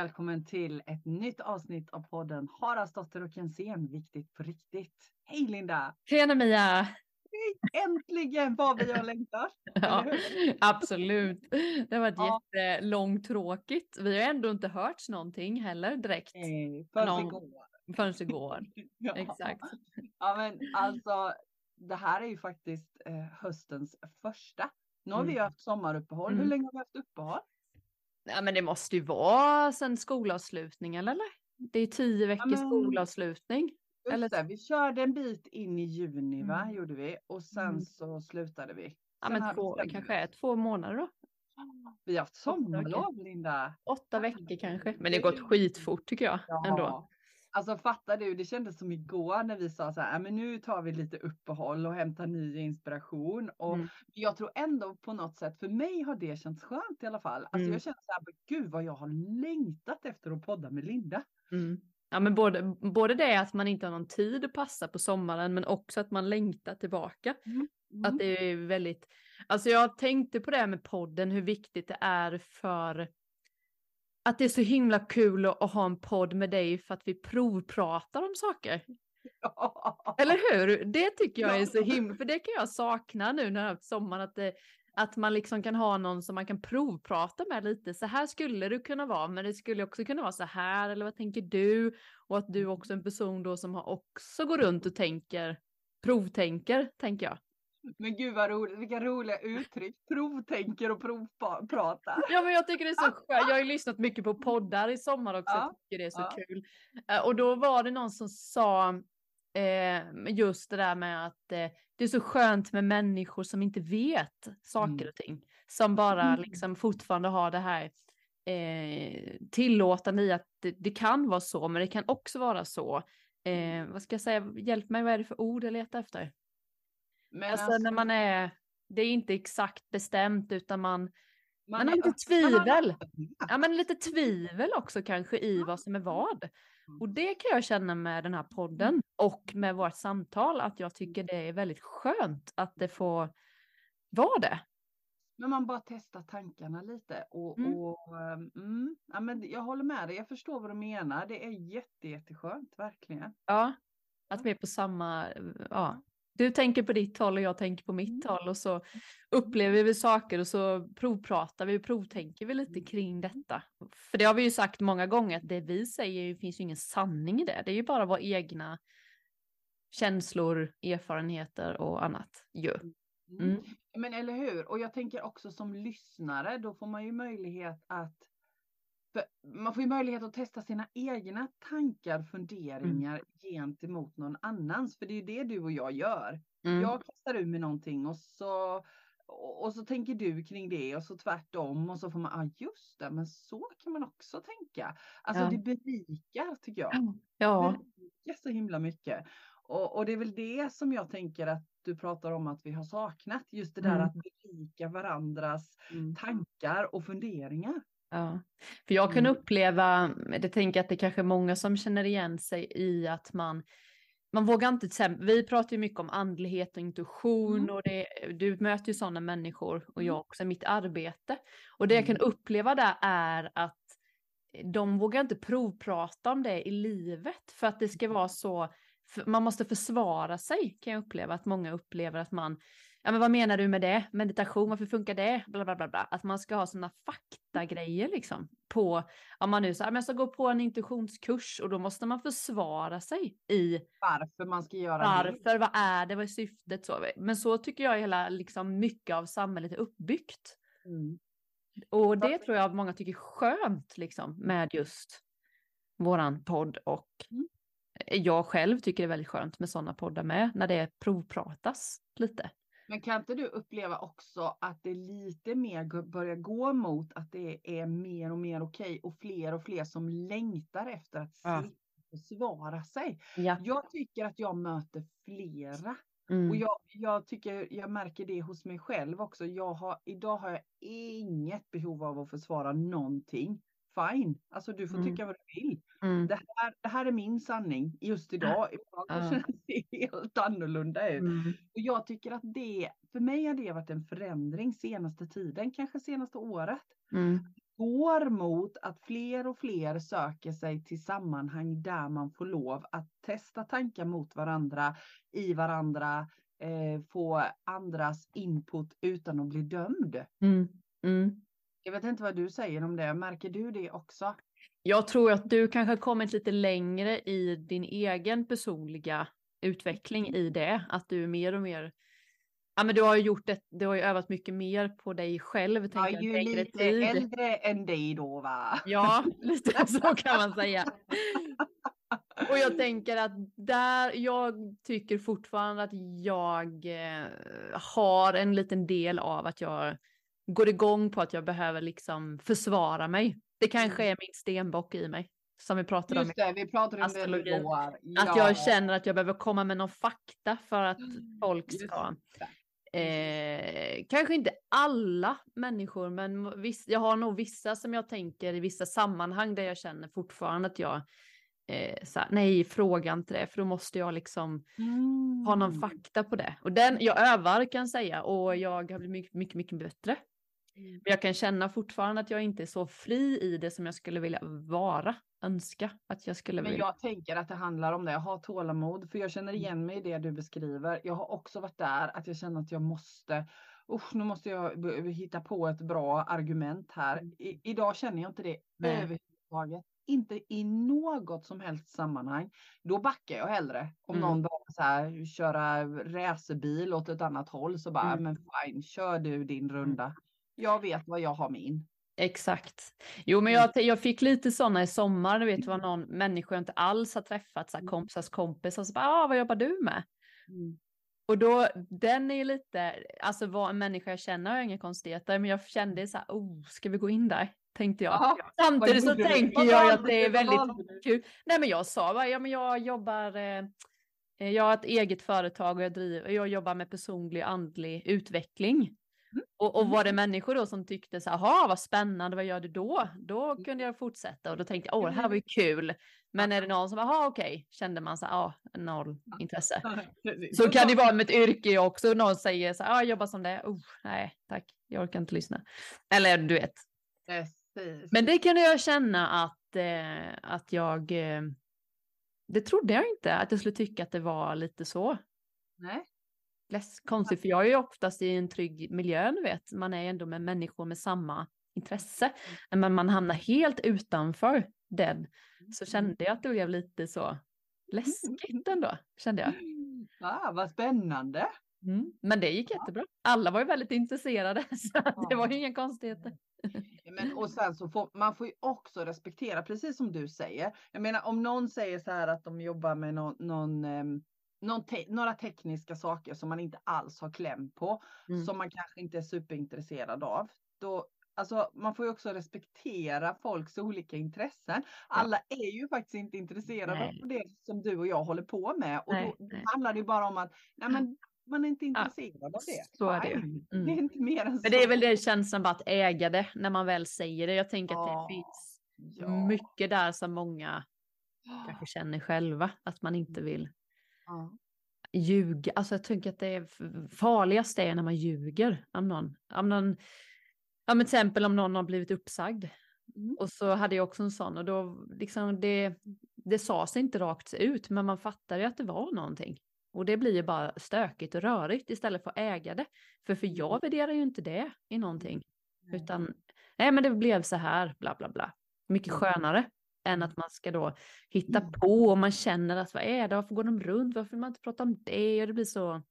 välkommen till ett nytt avsnitt av podden Haraldsdotter och Jensén, viktigt på riktigt. Hej Linda! Tjena Mia! Äntligen vad vi har längtat! ja, absolut. Det har varit Ja. jättelångtråkigt. Vi har ändå inte hört någonting heller direkt Nej, förrän Någon- igår. förrän igår. Ja. Exakt. Ja men alltså, det här är ju faktiskt eh, höstens första. Nu har vi Mm. haft sommaruppehåll. Hur Mm. länge har vi haft uppehåll? Ja, men det måste ju vara sen skolavslutningen eller? Det är tio veckors men- skolavslutning. Just Eller- det, vi körde en bit in i juni va, Mm. gjorde vi. Och sen Mm. så slutade vi. Ja, men två, kanske är två månader då. Vi har haft Åtta veckor. sommarlov Linda. Åtta veckor kanske. Men det har gått skitfort tycker jag ändå. Alltså fattar du, det kändes som igår när vi sa så här, "Ja, men nu tar vi lite uppehåll och hämtar ny inspiration. Och Mm. jag tror ändå på något sätt, för mig har det känts skönt i alla fall. Alltså Mm. jag känner så här, "Men gud vad jag har längtat efter att podda med Linda. Mm. Ja, men både, både det att man inte har någon tid att passa på sommaren men också att man längtar tillbaka. Mm. Att det är väldigt, alltså jag tänkte på det här med podden, hur viktigt det är för att det är så himla kul att, att ha en podd med dig för att vi provpratar om saker. Eller hur? Det tycker jag är så himla, för det kan jag sakna nu när jag sommaren, att, det, att man liksom kan ha någon som man kan provprata med lite. Så här skulle det kunna vara, men det skulle också kunna vara så här, eller vad tänker du? Och att du också är en person då som har också går runt och tänker, provtänker, tänker jag. Men gud vad roligt, vilka roliga uttryck. Provtänker och provpratar. Ja, men jag tycker det är så skönt. Jag har ju lyssnat mycket på poddar i sommar också. Ja, Jag tycker det är så ja. kul. Eh, Och då var det någon som sa eh, just det där med att eh, det är så skönt med människor som inte vet saker Mm. och ting. Som bara Mm. liksom fortfarande har det här eh, tillåtande i att det, det kan vara så, men det kan också vara så. Eh, vad ska jag säga? Hjälp mig, vad är det för ord jag letar efter? Men Alltså, när man är, det är inte exakt bestämt utan man, man, har är lite man tvivel. öppen. Ja, men lite tvivel också kanske i vad som är vad. Och det kan jag känna med den här podden och med vårt samtal att jag tycker det är väldigt skönt att det får vara det. Men man bara testar tankarna lite och, Mm. och ehm, mm, ja, men jag håller med dig. Jag förstår vad du menar. Det är jätte, jätteskönt, verkligen. Ja, att vi är på samma, ja. Du tänker på ditt håll och jag tänker på mitt Mm. håll och så upplever vi saker och så provpratar vi och provtänker vi lite Mm. kring detta. För det har vi ju sagt många gånger att det vi säger det finns ju ingen sanning i det. Det är ju bara våra egna känslor, erfarenheter och annat ju. Mm. Mm. Men eller hur? Och jag tänker också som lyssnare, då får man ju möjlighet att för man får ju möjlighet att testa sina egna tankar, funderingar gentemot någon annans. För det är ju det du och jag gör. Mm. Jag kastar ur mig någonting och så, och så tänker du kring det och så tvärtom och så får man, ja ah, just det, men så kan man också tänka. Alltså Ja. det berikar tycker jag. Ja, berikar så himla mycket. Och, och det är väl det som jag tänker att du pratar om att vi har saknat. Just det där Mm. att berika varandras mm. tankar och funderingar. Ja, för jag kan Mm. uppleva, det tänker jag att det kanske är många som känner igen sig i att man, man vågar inte, vi pratar ju mycket om andlighet och intuition Mm. och det, du möter ju sådana människor och Mm. jag också i mitt arbete. Och det jag kan uppleva där är att de vågar inte provprata om det i livet för att det ska vara så, man måste försvara sig kan jag uppleva att många upplever att man, ja men vad menar du med det? Meditation, varför funkar det? Bla, bla, bla, bla. Att man ska ha sådana faktagrejer liksom på, om man nu säger, jag ska gå på en intuitionskurs och då måste man försvara sig i Varför man ska göra det. varför, vad är det, vad är syftet så. Men så tycker jag hela, liksom mycket av samhället är uppbyggt. Mm. Och det tror jag många tycker är skönt liksom med just våran podd och Mm. jag själv tycker det är väldigt skönt med sådana poddar med när det provpratas lite. Men kan inte du uppleva också att det lite mer börjar gå mot att det är mer och mer okej och fler och fler som längtar efter att Ja. försvara sig. Ja. Jag tycker att jag möter flera Mm. Och jag, jag tycker jag märker det hos mig själv också. Jag har, idag har jag inget behov av att försvara någonting. Fine, alltså du får Mm. tycka vad du vill. Mm. Det här, det här är min sanning just idag. Imorgon Ja. kanske det helt annorlunda ut. Mm. Och jag tycker att det, för mig har det varit en förändring senaste tiden, kanske senaste året. Mm. går mot att fler och fler söker sig till sammanhang där man får lov att testa tankar mot varandra, i varandra, eh, få andras input utan att bli dömd. Mm. Mm. Jag vet inte vad du säger om det, märker du det också? Jag tror att du kanske har kommit lite längre i din egen personliga utveckling i det, att du är mer och mer Ja men du har ju gjort det, du har ju övat mycket mer på dig själv. Jag är ju lite tid. äldre än dig då va? Ja, lite så kan man säga. Och jag tänker att där, jag tycker fortfarande att jag eh, har en liten del av att jag går igång på att jag behöver liksom försvara mig. Det kanske mm. är min stenbock i mig. Som vi pratade Just om. Just det, vi pratade om det igår. Ja. Att jag känner att jag behöver komma med någon fakta för att mm, folk ska Eh, kanske inte alla människor, men viss, jag har nog vissa som jag tänker i vissa sammanhang där jag känner fortfarande att jag eh, här, nej, fråga inte det, för då måste jag liksom mm. ha någon mm. fakta på det. Och den, jag övar kan jag säga och jag har blivit mycket, mycket, mycket bättre. Mm. Men jag kan känna fortfarande att jag inte är så fri i det som jag skulle vilja vara, önska att jag skulle vilja. Men jag tänker att det handlar om det, jag har tålamod, för jag känner mm. igen mig i det du beskriver. Jag har också varit där, att jag känner att jag måste, usch, nu måste jag hitta på ett bra argument här. Mm. I, idag känner jag inte det Nej. överhuvudtaget. Inte i något som helst sammanhang. Då backar jag hellre. Om mm. någon börjar så här, köra racerbil åt ett annat håll så bara, mm. men fine, kör du din runda. Jag vet vad jag har min. Exakt. Jo, men jag, jag fick lite sådana i sommar, du vet vad någon människa jag inte alls har träffat, så här, mm. kompisars kompisar, så bara, ah, vad jobbar du med? Mm. Och då, den är ju lite, alltså vad en människa jag känner har inga konstigheter, men jag kände så här, oh, ska vi gå in där? Tänkte jag. Aha, Samtidigt så tänker jag att det är väldigt kul. Nej, men jag sa bara, ja, men jag jobbar, eh, jag har ett eget företag och jag, driver, jag jobbar med personlig andlig utveckling. Mm. Och, och var det människor då som tyckte så här, vad spännande, vad gör du då? Då mm. kunde jag fortsätta och då tänkte jag, åh, det här var ju kul. Men är det någon som, jaha okej, kände man så här, ja, noll intresse. Så kan det vara med ett yrke också, någon säger så här, ja, jag jobbar som det, oh, nej, tack, jag orkar inte lyssna. Eller du vet. Men det kunde jag känna att, eh, att jag, eh, det trodde jag inte, att jag skulle tycka att det var lite så. Nej konstigt, för jag är ju oftast i en trygg miljö, du vet. Man är ändå med människor med samma intresse. Mm. Men man hamnar helt utanför den. Så mm. kände jag att det blev lite så läskigt ändå, kände jag. Ah, vad spännande. Mm. Men det gick jättebra. Alla var ju väldigt intresserade, så det var ju inga konstigheter. Men, och sen så får man får ju också respektera, precis som du säger. Jag menar om någon säger så här att de jobbar med någon, någon ehm, te några tekniska saker som man inte alls har kläm på, mm. som man kanske inte är superintresserad av. Då, alltså, man får ju också respektera folks olika intressen. Alla är ju faktiskt inte intresserade nej. av det som du och jag håller på med. Och nej, då nej. handlar det bara om att nej, men, man är inte intresserad ja, av det. Så är det. Mm. det är inte mer än men det är väl det känslan bara att äga det när man väl säger det. Jag tänker att det finns ja. mycket där som många kanske känner själva att man inte vill Ja. Ljuga, alltså jag tänker att det är farligast är när man ljuger om någon. Om någon ja men till exempel om någon har blivit uppsagd. Mm. Och så hade jag också en sån och då liksom det, det sades inte rakt ut men man fattade ju att det var någonting. Och det blir ju bara stökigt och rörigt istället för att äga det. För, för jag mm. värderar ju inte det i någonting. Mm. Utan nej men det blev så här bla bla bla. Mycket mm. skönare än att man ska då hitta mm. på och man känner att vad är det, varför går de runt, varför vill man inte prata om det och det blir så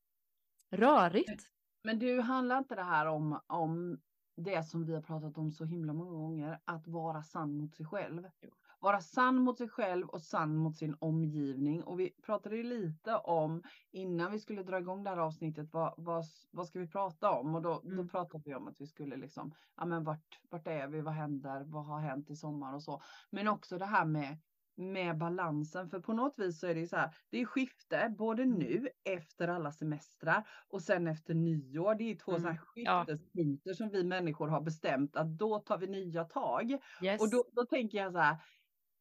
rörigt. Men du, handlar inte det här om, om det som vi har pratat om så himla många gånger, att vara sann mot sig själv? Jo vara sann mot sig själv och sann mot sin omgivning. Och vi pratade ju lite om innan vi skulle dra igång det här avsnittet, vad, vad, vad ska vi prata om? Och då, mm. då pratade vi om att vi skulle liksom, ja men vart, vart är vi, vad händer, vad har hänt i sommar och så. Men också det här med med balansen. För på något vis så är det ju så här, det är skifte både mm. nu efter alla semestrar och sen efter nyår. Det är två mm. så här skiftespunkter ja. som vi människor har bestämt att då tar vi nya tag. Yes. Och då, då tänker jag så här,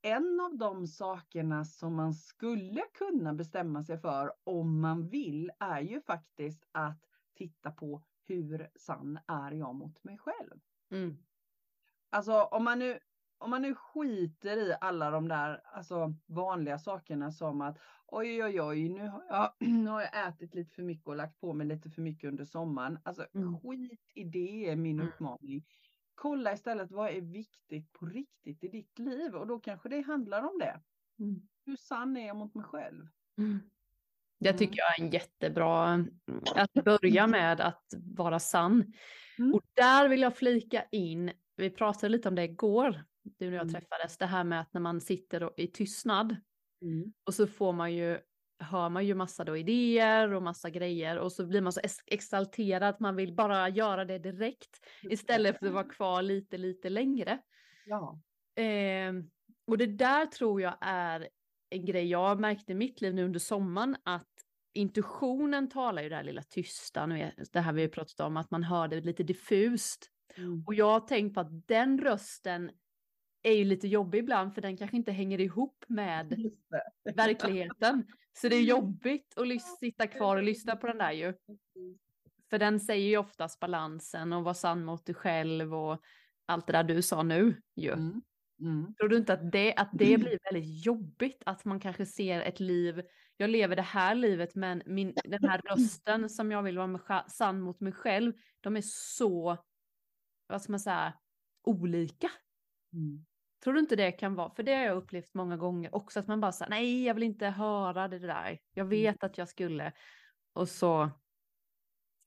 en av de sakerna som man skulle kunna bestämma sig för om man vill är ju faktiskt att titta på hur sann är jag mot mig själv? Mm. Alltså om man nu om man nu skiter i alla de där alltså, vanliga sakerna som att oj, oj, oj, nu har, jag, nu har jag ätit lite för mycket och lagt på mig lite för mycket under sommaren. Alltså Mm. skit i det är min Mm. uppmaning. Kolla istället vad är viktigt på riktigt i ditt liv och då kanske det handlar om det. Mm. Hur sann är jag mot mig själv? Mm. Det Mm. tycker jag är en jättebra, att börja med att vara sann. Mm. Och där vill jag flika in, vi pratade lite om det igår, du och jag Mm. träffades, det här med att när man sitter i tystnad Mm. och så får man ju, hör man ju massa då idéer och massa grejer och så blir man så ex- exalterad att man vill bara göra det direkt istället för att vara kvar lite, lite längre. Ja. Eh, och det där tror jag är en grej jag märkte i mitt liv nu under sommaren att intuitionen talar ju det här lilla tysta, nu vet, det här vi pratat om, att man hör det lite diffust. Mm. Och jag har tänkt på att den rösten är ju lite jobbig ibland för den kanske inte hänger ihop med verkligheten. Så det är jobbigt att sitta kvar och lyssna på den där ju. För den säger ju oftast balansen och vara sann mot dig själv och allt det där du sa nu ju. Mm. Mm. Tror du inte att det, att det blir väldigt jobbigt? Att man kanske ser ett liv, jag lever det här livet men min, den här rösten som jag vill vara med, sann mot mig själv, de är så, vad ska man säga, olika. Mm. Tror du inte det kan vara, för det har jag upplevt många gånger också, att man bara säger nej jag vill inte höra det där, jag vet att jag skulle. Och så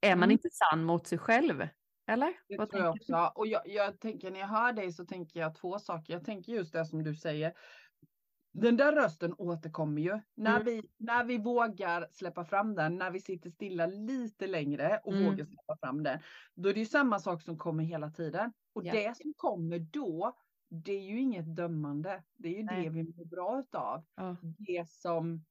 är man Mm. inte sann mot sig själv. Eller? Det Vad tror jag också. Och jag, jag tänker när jag hör dig så tänker jag två saker. Jag tänker just det som du säger. Den där rösten återkommer ju. När, Mm. vi, när vi vågar släppa fram den, när vi sitter stilla lite längre och Mm. vågar släppa fram den. Då är det ju samma sak som kommer hela tiden. Och Ja. det som kommer då, det är ju inget dömande. Det är ju Nej. det vi mår bra utav. Ja. Det som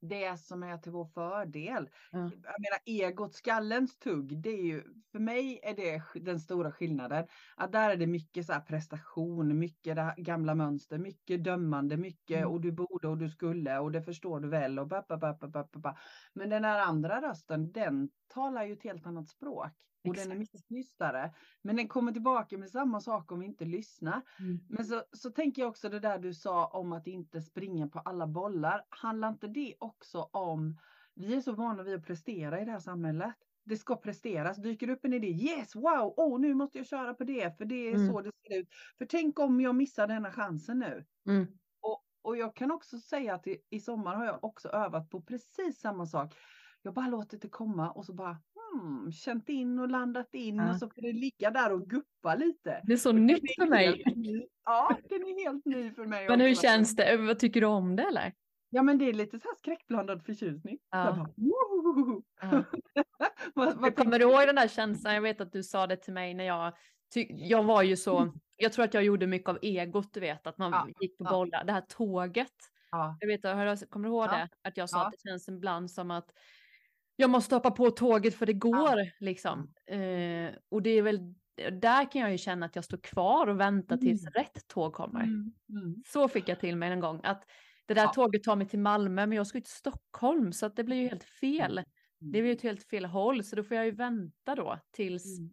det som är till vår fördel. Ja. Jag menar egot, skallens tugg, det är ju, för mig är det den stora skillnaden. Att där är det mycket så prestation, mycket gamla mönster, mycket dömande, mycket Mm. och du borde och du skulle och det förstår du väl och ba, ba, ba, ba, ba, ba. Men den här andra rösten, den talar ju ett helt annat språk. Och den är Exakt. mycket tystare. Men den kommer tillbaka med samma sak om vi inte lyssnar. Mm. Men så, så tänker jag också det där du sa om att inte springa på alla bollar. Handlar inte det också om, vi är så vana vid att prestera i det här samhället. Det ska presteras. Dyker upp en idé, yes, wow, oh, nu måste jag köra på det, för det är Mm. så det ser ut. För tänk om jag missar denna chansen nu. Mm. Och, jag kan också säga att i sommar har jag också övat på precis samma sak. Jag bara låtit det komma och så bara hmm, känt in och landat in Ja. och så får det ligga där och guppa lite. Det är så nytt för mig. Ja, den är helt ny för mig Men hur känns det? Vad tycker du om det eller? Ja, men det är lite så här skräckblandad förtjusning. Ja. Bara! Ja. vad, vad kommer du ihåg den där känslan? Jag vet att du sa det till mig när jag, jag var ju så, jag tror att jag gjorde mycket av egot, du vet, att man Ja, gick på bollar, det här tåget. Ja, Jag vet, kommer du ihåg det? Att jag sa att det känns ibland som att jag måste hoppa på tåget för det går liksom. Eh, och det är väl, där kan jag ju känna att jag står kvar och väntar tills Mm. rätt tåg kommer. mm, mm. Så fick jag till mig en gång att det där Ja. tåget tar mig till Malmö men jag ska ju till Stockholm så att det blir ju helt fel. Mm. Det blir ju ett helt fel håll så då får jag ju vänta då tills Mm.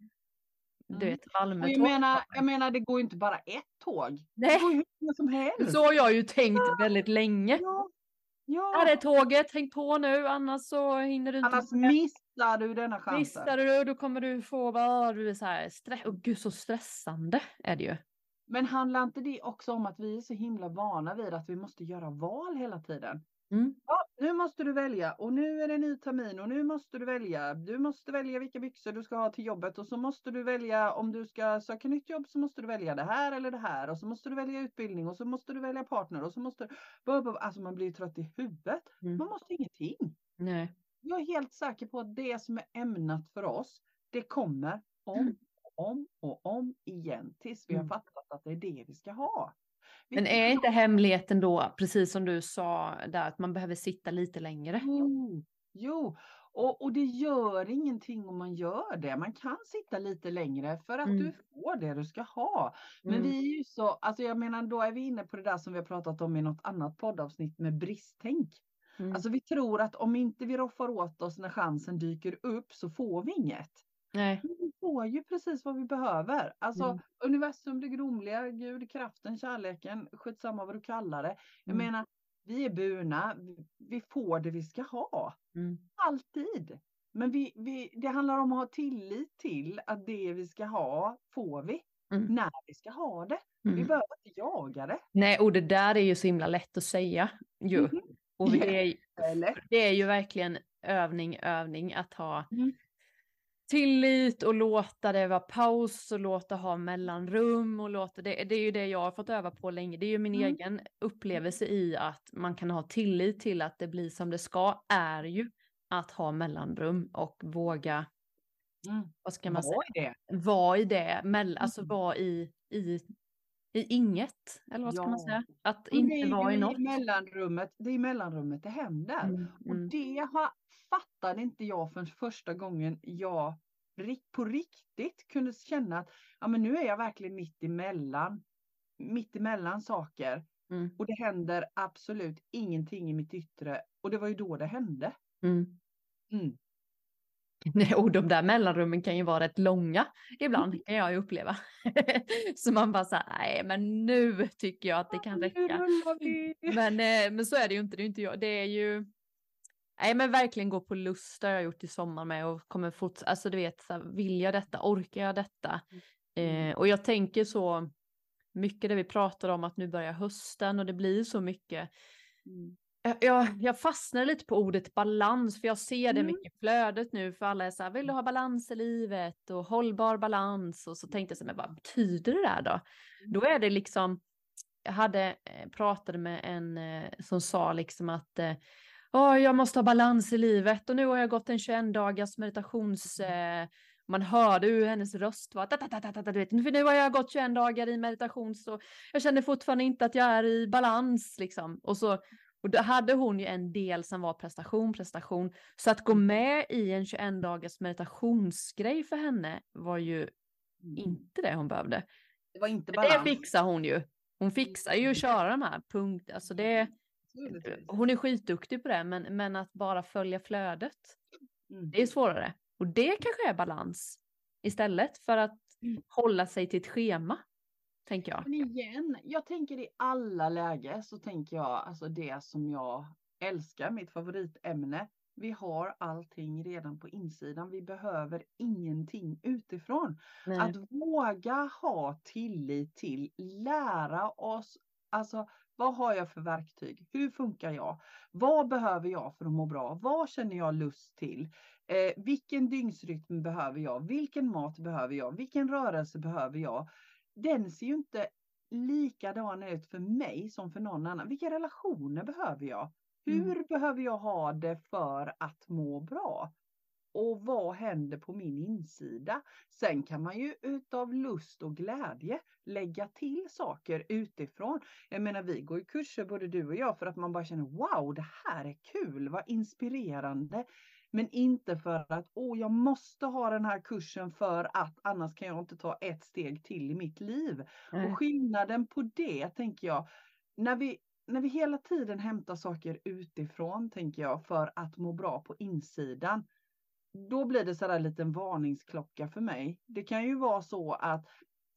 du Mm. vet Malmö jag, menar, jag menar, det går ju inte bara ett tåg. Nej. Det går ju hur som helst. Så har jag ju tänkt väldigt länge. Ja, ja. Här är tåget, häng på nu annars så hinner du inte Annars med. missar du denna chansen. Missar du då kommer du få, bara, du är så här, stress, oh, gud så stressande är det ju. Men handlar inte det också om att vi är så himla vana vid att vi måste göra val hela tiden? Mm. Ja, nu måste du välja och nu är det ny termin och nu måste du välja. Du måste välja vilka byxor du ska ha till jobbet och så måste du välja om du ska söka nytt jobb så måste du välja det här eller det här och så måste du välja utbildning och så måste du välja partner och så måste du... Alltså man blir trött i huvudet. Mm. Man måste ingenting. Nej. Jag är helt säker på att det som är ämnat för oss, det kommer om och om och om igen tills vi har Mm. fattat att det är det vi ska ha. Men är inte hemligheten då, precis som du sa där, att man behöver sitta lite längre? Jo, jo. Och, och det gör ingenting om man gör det. Man kan sitta lite längre för att Mm. du får det du ska ha. Men Mm. vi är ju så, alltså jag menar då är vi inne på det där som vi har pratat om i något annat poddavsnitt med bristtänk. Mm. Alltså vi tror att om inte vi roffar åt oss när chansen dyker upp så får vi inget. Nej. Vi får ju precis vad vi behöver. Alltså Mm. universum, det grumliga, Gud, kraften, kärleken, skitsamma vad du kallar det. Jag Mm. menar, vi är burna, vi- får det vi ska ha. Mm. Alltid. Men vi, vi, det handlar om att ha tillit till att det vi ska ha får vi. Mm. När vi ska ha det. Vi Mm. behöver inte jaga det. Nej, och det där är ju så himla lätt att säga ju. Mhm. Och det är, det är ju verkligen övning, övning att ha Mm. Tillit och låta det vara paus och låta ha mellanrum och låta det. Det är ju det jag har fått öva på länge. Det är ju min Mm. egen upplevelse i att man kan ha tillit till att det blir som det ska är ju att ha mellanrum och våga, Mm. vad ska man säga, Vad är det? vara i det, mell- alltså Mm. vara i, i, i inget, eller vad ska man Ja. säga? Att inte vara i något. mellanrummet, det är i mellanrummet det händer. Mm, Och mm, det har, fattade inte jag förrän första gången jag på riktigt kunde känna att ja, men nu är jag verkligen mitt emellan, mitt emellan saker. mm, Och det händer absolut ingenting i mitt yttre. Och det var ju då det hände. mm. Mm. Nej, och de där mellanrummen kan ju vara rätt långa ibland kan jag ju uppleva. så man bara så här, nej men nu tycker jag att det kan räcka. Men, eh, men så är det ju inte, det är inte jag. Det är ju, nej men verkligen gå på lust det har jag gjort i sommar med och kommer fortsätta, alltså du vet, så här, vill jag detta, orkar jag detta? Mm. Eh, och jag tänker så mycket det vi pratar om att nu börjar hösten och det blir så mycket Mm. jag, jag, fastnar lite på ordet balans, för jag ser det Mm. mycket i flödet nu, för alla är så här, vill du ha balans i livet och hållbar balans? Och så tänkte jag så här, men vad betyder det där då? Då är det liksom, jag hade, eh, pratade med en eh, som sa liksom att "Åh, jag måste ha balans i livet och nu har jag gått en 21 dagars meditations... Eh, man hörde hur hennes röst var, du vet, för nu har jag gått 21 dagar i meditation så jag känner fortfarande inte att jag är i balans liksom. Och så och då hade hon ju en del som var prestation, prestation. Så att gå med i en 21 dagars meditationsgrej för henne var ju Mm. inte det hon behövde. Det var inte Men det balans. fixar hon ju. Hon fixar ju att köra de här punkterna. Alltså det. Hon är skitduktig på det, men, men att bara följa flödet, Mm. det är svårare. Och det kanske är balans istället för att Mm. hålla sig till ett schema, tänker jag. Men igen, jag tänker i alla lägen så tänker jag alltså det som jag älskar, mitt favoritämne. Vi har allting redan på insidan. Vi behöver ingenting utifrån. Nej. Att våga ha tillit till, lära oss, alltså vad har jag för verktyg? Hur funkar jag? Vad behöver jag för att må bra? Vad känner jag lust till? Eh, vilken dygnsrytm behöver jag? Vilken mat behöver jag? Vilken rörelse behöver jag? Den ser ju inte likadan ut för mig som för någon annan. Vilka relationer behöver jag? Hur Mm. behöver jag ha det för att må bra? Och vad händer på min insida? Sen kan man ju utav lust och glädje lägga till saker utifrån. Jag menar vi går ju kurser både du och jag för att man bara känner wow det här är kul, vad inspirerande. Men inte för att åh jag måste ha den här kursen för att annars kan jag inte ta ett steg till i mitt liv. Nej. Och skillnaden på det tänker jag, när vi, när vi hela tiden hämtar saker utifrån tänker jag för att må bra på insidan. Då blir det sådär liten varningsklocka för mig. Det kan ju vara så att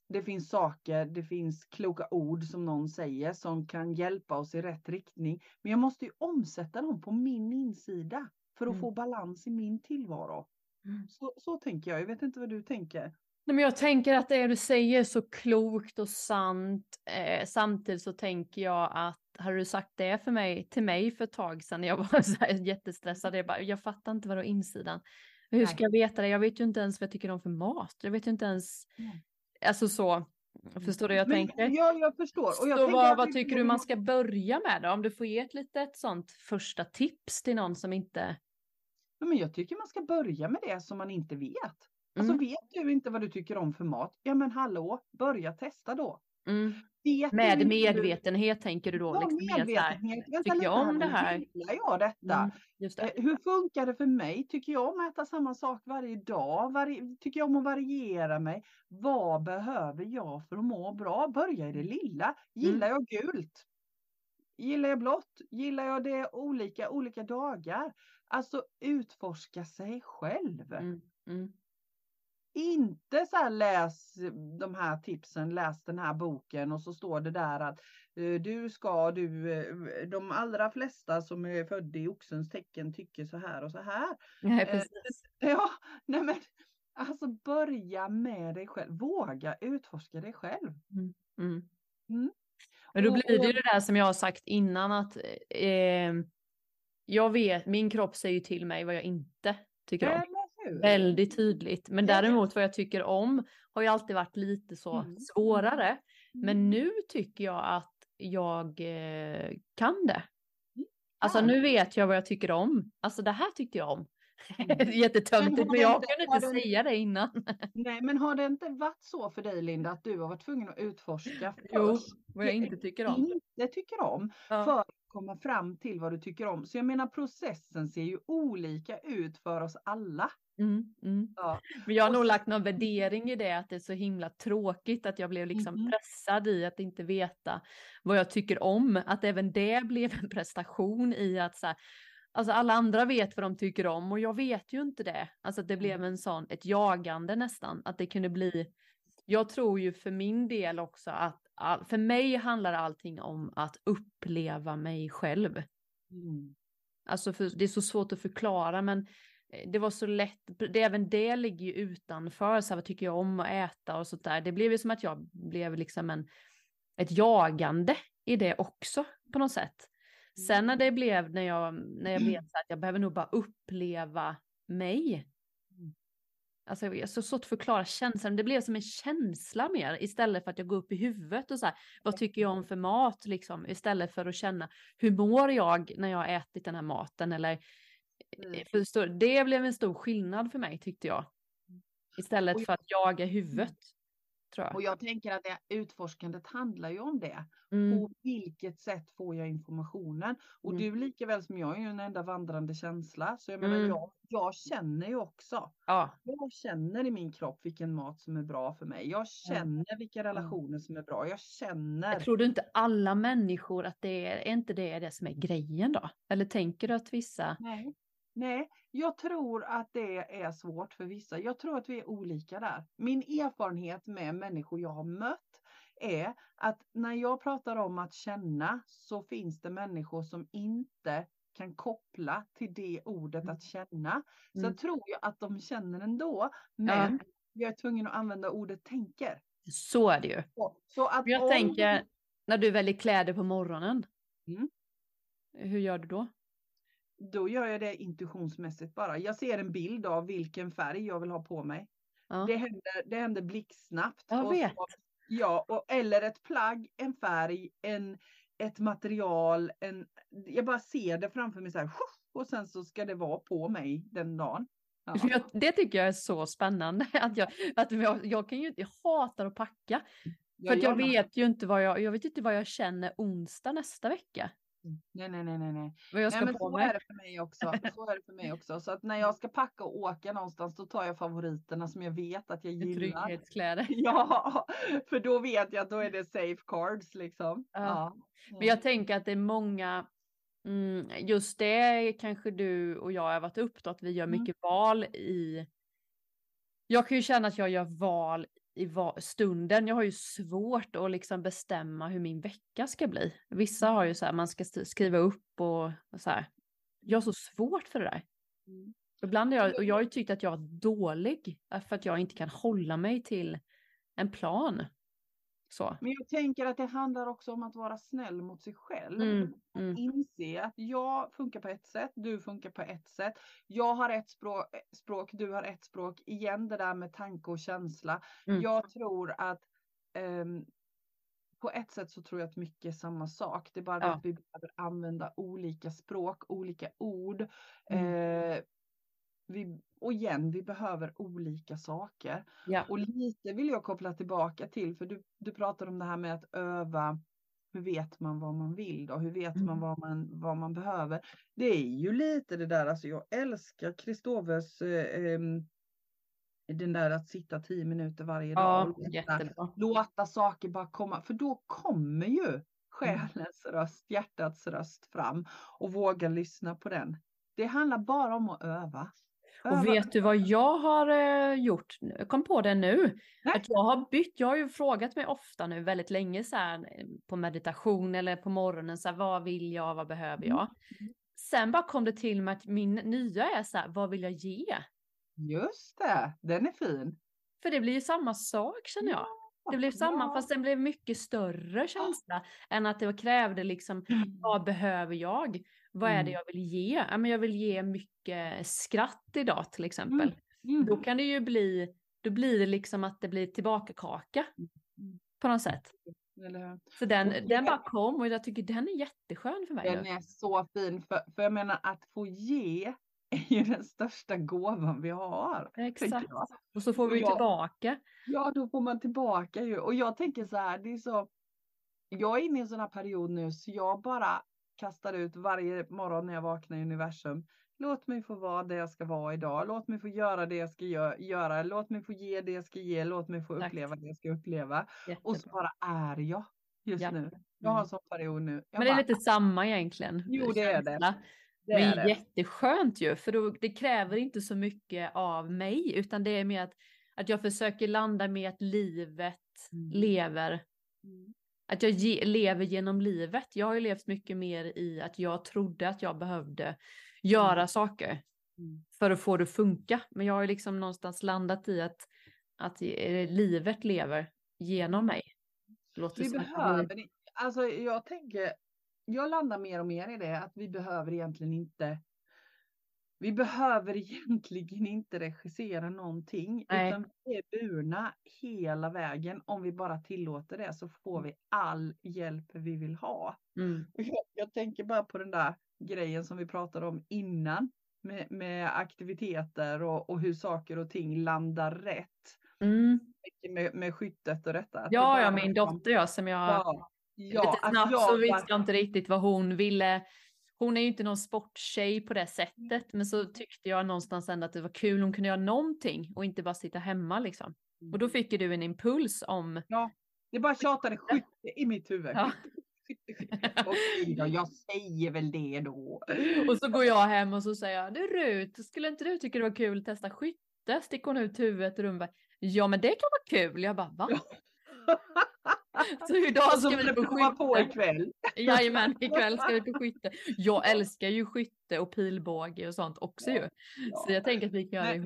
det finns saker, det finns kloka ord som någon säger som kan hjälpa oss i rätt riktning. Men jag måste ju omsätta dem på min insida för att Mm. få balans i min tillvaro. Mm. Så, så tänker jag. Jag vet inte vad du tänker. Nej, men jag tänker att det du säger är så klokt och sant. Eh, samtidigt så tänker jag att hade du sagt det för mig, till mig för ett tag sedan när jag var så här jättestressad, jag, bara, jag fattar inte vad det insidan. Hur Nej. ska jag veta det? Jag vet ju inte ens vad jag tycker om för mat. Jag vet ju inte ens, Nej. alltså så, förstår du vad jag Men, tänker? Ja, jag förstår. Och jag så vad, vad tycker du man ska börja med då? Om du får ge ett litet sånt första tips till någon som inte... Men jag tycker man ska börja med det som man inte vet. Alltså Mm. vet du inte vad du tycker om för mat? Ja men hallå, börja testa då. Mm. Med vad du- medvetenhet tänker du då? Ja, liksom, här, medvetenhet. Vänta tycker jag om här det här? Gillar jag detta? Mm, det. Eh, Hur funkar det för mig? Tycker jag om att äta samma sak varje dag? Vari- tycker jag om att variera mig? Vad behöver jag för att må bra? Börja i det lilla. Gillar jag gult? Gillar jag blått? Gillar jag det olika, olika dagar? Alltså utforska sig själv. Mm, mm. Inte så här läs de här tipsen, läs den här boken och så står det där att eh, du ska, du, eh, de allra flesta som är födda i oxens tecken tycker så här och så här. Nej, Eh, precis. Ja, nej men alltså börja med dig själv, våga utforska dig själv. Mm. Mm. Men då blir det ju det där som jag har sagt innan att eh, jag vet, min kropp säger till mig vad jag inte tycker om. Hur? Väldigt tydligt. Men däremot vad jag tycker om har ju alltid varit lite så Mm. svårare. Men Mm. nu tycker jag att jag eh, kan det. Mm. Alltså nu vet jag vad jag tycker om. Alltså det här tyckte jag om. Mm. Jättetöntigt Men jag inte- kunde inte säga det innan. Nej, men har det inte varit så för dig Linda att du har varit tvungen att utforska Jo, vad jag inte tycker om. inte tycker om Ja. för att komma fram till vad du tycker om. Så jag menar processen ser ju olika ut för oss alla. Mm, mm. Ja. Men jag har nog lagt någon värdering i det att det är så himla tråkigt att jag blev liksom Mhm. pressad i att inte veta vad jag tycker om. Att även det blev en prestation i att så här, alltså alla andra vet vad de tycker om och jag vet ju inte det. Alltså att det blev en sån, ett jagande nästan, att det kunde bli. Jag tror ju för min del också att all, för mig handlar allting om att uppleva mig själv. Mm. Alltså för, det är så svårt att förklara men det var så lätt, det, även det ligger ju utanför, så här, vad tycker jag om att äta och sånt där. Det blev ju som att jag blev liksom en, ett jagande i det också på något sätt. Sen när det blev, när jag, när jag vet så att jag behöver nog bara uppleva mig. Mm. Alltså jag är så svårt att förklara känslan, det blev som en känsla mer istället för att jag går upp i huvudet och så här, vad tycker jag om för mat liksom, istället för att känna hur mår jag när jag har ätit den här maten eller Mm. Eh, Förstår, det blev en stor skillnad för mig tyckte jag. Istället jag- för att jaga huvudet. Tror jag. Och jag tänker att det utforskandet handlar ju om det. Mm, På vilket sätt får jag informationen? Och Mm. du lika väl som jag är ju en enda vandrande känsla. Så jag menar, Mm. jag, jag känner ju också. ja, Jag känner i min kropp vilken mat som är bra för mig. Jag känner vilka relationer som är bra. Jag känner. jag tror du inte alla människor att det är, är inte det det som är grejen då? Eller tänker du att vissa? Nej. Nej, jag tror att det är svårt för vissa. Jag tror att vi är olika där. Min erfarenhet med människor jag har mött är att när jag pratar om att känna så finns det människor som inte kan koppla till det ordet att känna. Så Mm. jag tror ju att de känner ändå, men jag är tvungen att använda ordet tänker. Så är det ju. Så att Jag om- tänker, när du väljer kläder på morgonen. Mm. Hur gör du då? Då gör jag det intuitionsmässigt bara. Jag ser en bild av vilken färg jag vill ha på mig. Ja. Det händer, det händer blixtsnabbt. Jag Och vet. Så, ja, och, eller ett plagg, en färg, en, ett material. En, jag bara ser det framför mig så här. Och sen så ska det vara på mig den dagen. Ja. Jag, det tycker jag är så spännande. Att jag, att jag, jag, kan ju, jag hatar att packa. För att jag vet ju inte vad jag, jag vet inte vad jag känner onsdag nästa vecka. Nej, nej, nej, nej, nej. Vad jag nej ska men på så mig. är det för mig också. Så är det för mig också. Så att när jag ska packa och åka någonstans då tar jag favoriterna som jag vet att jag gillar. Trygghetskläder. Ja, för då vet jag att då är det safe cards liksom. Ja. Ja. Men jag tänker att det är många, mm, just det kanske du och jag har varit upp då, att vi gör Mm. mycket val i. Jag kan ju känna att jag gör val i stunden. Jag har ju svårt att liksom bestämma hur min vecka ska bli. Vissa har ju så här, man ska skriva upp och, och så här. Jag har så svårt för det där. Mm. Ibland är jag, och jag har ju tyckt att jag är dålig eh, för att jag inte kan hålla mig till en plan. Så. Men jag tänker att det handlar också om att vara snäll mot sig själv. Mm, mm. Inse att jag funkar på ett sätt, du funkar på ett sätt. Jag har ett språk, språk du har ett språk. Igen det där med tanke och känsla. Mm. Jag tror att ehm, på ett sätt så tror jag att mycket är samma sak. Det är bara Ja. att vi behöver använda olika språk, olika ord. Mm. Eh, vi, och igen, vi behöver olika saker. Ja. Och lite vill jag koppla tillbaka till, för du, du pratar om det här med att öva. Hur vet man vad man vill då? Hur vet man Mm. vad man, vad man behöver? Det är ju lite det där, alltså jag älskar Kristoves eh, ehm, den där att sitta tio minuter varje dag. Ja, och låta- låta saker bara komma, för då kommer ju själens röst, hjärtats röst fram och våga lyssna på den. Det handlar bara om att öva. Och vet du vad jag har eh, gjort? Jag kom på det nu. Nej. Att jag har bytt, jag har ju frågat mig ofta nu väldigt länge så här eh, på meditation eller på morgonen så här, vad vill jag, vad behöver jag? Mm. Sen bara kom det till mig att min nya är så här, vad vill jag ge? Just det, den är fin. För det blir ju samma sak känner jag. Det blev samma Ja. fast den blev mycket större känsla än att det krävde liksom vad behöver jag? Vad är det Mm. jag vill ge? Ja, men jag vill ge mycket skratt idag till exempel. Mm. Då kan det ju bli, då blir det liksom att det blir tillbaka kaka Mm. på något sätt. Så den, den bara kom och jag tycker den är jätteskön för mig. Den är så fin, för, för jag menar att få ge är ju den största gåvan vi har. Exakt. Och så får vi jag- tillbaka. Ja, då får man tillbaka ju. Och jag tänker så här, det är så. Jag är inne i en sån här period nu så jag bara kastar ut varje morgon när jag vaknar i universum. Låt mig få vara det jag ska vara idag. Låt mig få göra det jag ska gö- göra. Låt mig få ge det jag ska ge. Låt mig få uppleva det jag ska uppleva. Och så Jättebra. bara är jag just Ja. nu. Jag har Mm. en sån period nu. Jag Men det är bara, lite samma egentligen. Jo, det är det. det Det är är det. jätteskönt ju, för då, det kräver inte så mycket av mig, utan det är mer att, att jag försöker landa med att livet Mm. lever, Mm. Att jag ge, lever genom livet. Jag har ju levt mycket mer i att jag trodde att jag behövde göra Mm. saker Mm. för att få det att funka. Men jag har ju liksom någonstans landat i att, att eh, livet lever genom mig. Vi behöver, alltså jag tänker, jag landar mer och mer i det att vi behöver egentligen inte vi behöver egentligen inte regissera någonting Nej. utan vi är burna hela vägen. Om vi bara tillåter det så får vi all hjälp vi vill ha. Mm. Jag, jag tänker bara på den där grejen som vi pratade om innan med, med aktiviteter och, och hur saker och ting landar rätt Mm. med, med skyttet och detta. Ja, ja, min liksom- dotter ja, som jag Ja, ja, lite snabbt jag så visste jag inte riktigt vad hon ville. Hon är ju inte någon sporttjej på det sättet, men så tyckte jag någonstans ändå att det var kul. Hon kunde göra någonting och inte bara sitta hemma liksom. Och då fick ju du en impuls om. Det bara tjatade skytte i mitt huvud. Ja. Okej då, jag säger väl det då. Och så går jag hem och så säger jag, du Rut, skulle inte du tycka det var kul att testa skytte? Sticker hon ut huvudet ur rummet. Ja, men det kan vara kul. Jag bara, va? Så idag ska vi på prova på skytte. ikväll. Jajamän, ikväll ska vi på skytte. Jag älskar ju skytte och pilbåge och sånt också ju. Så jag tänker att vi kan göra det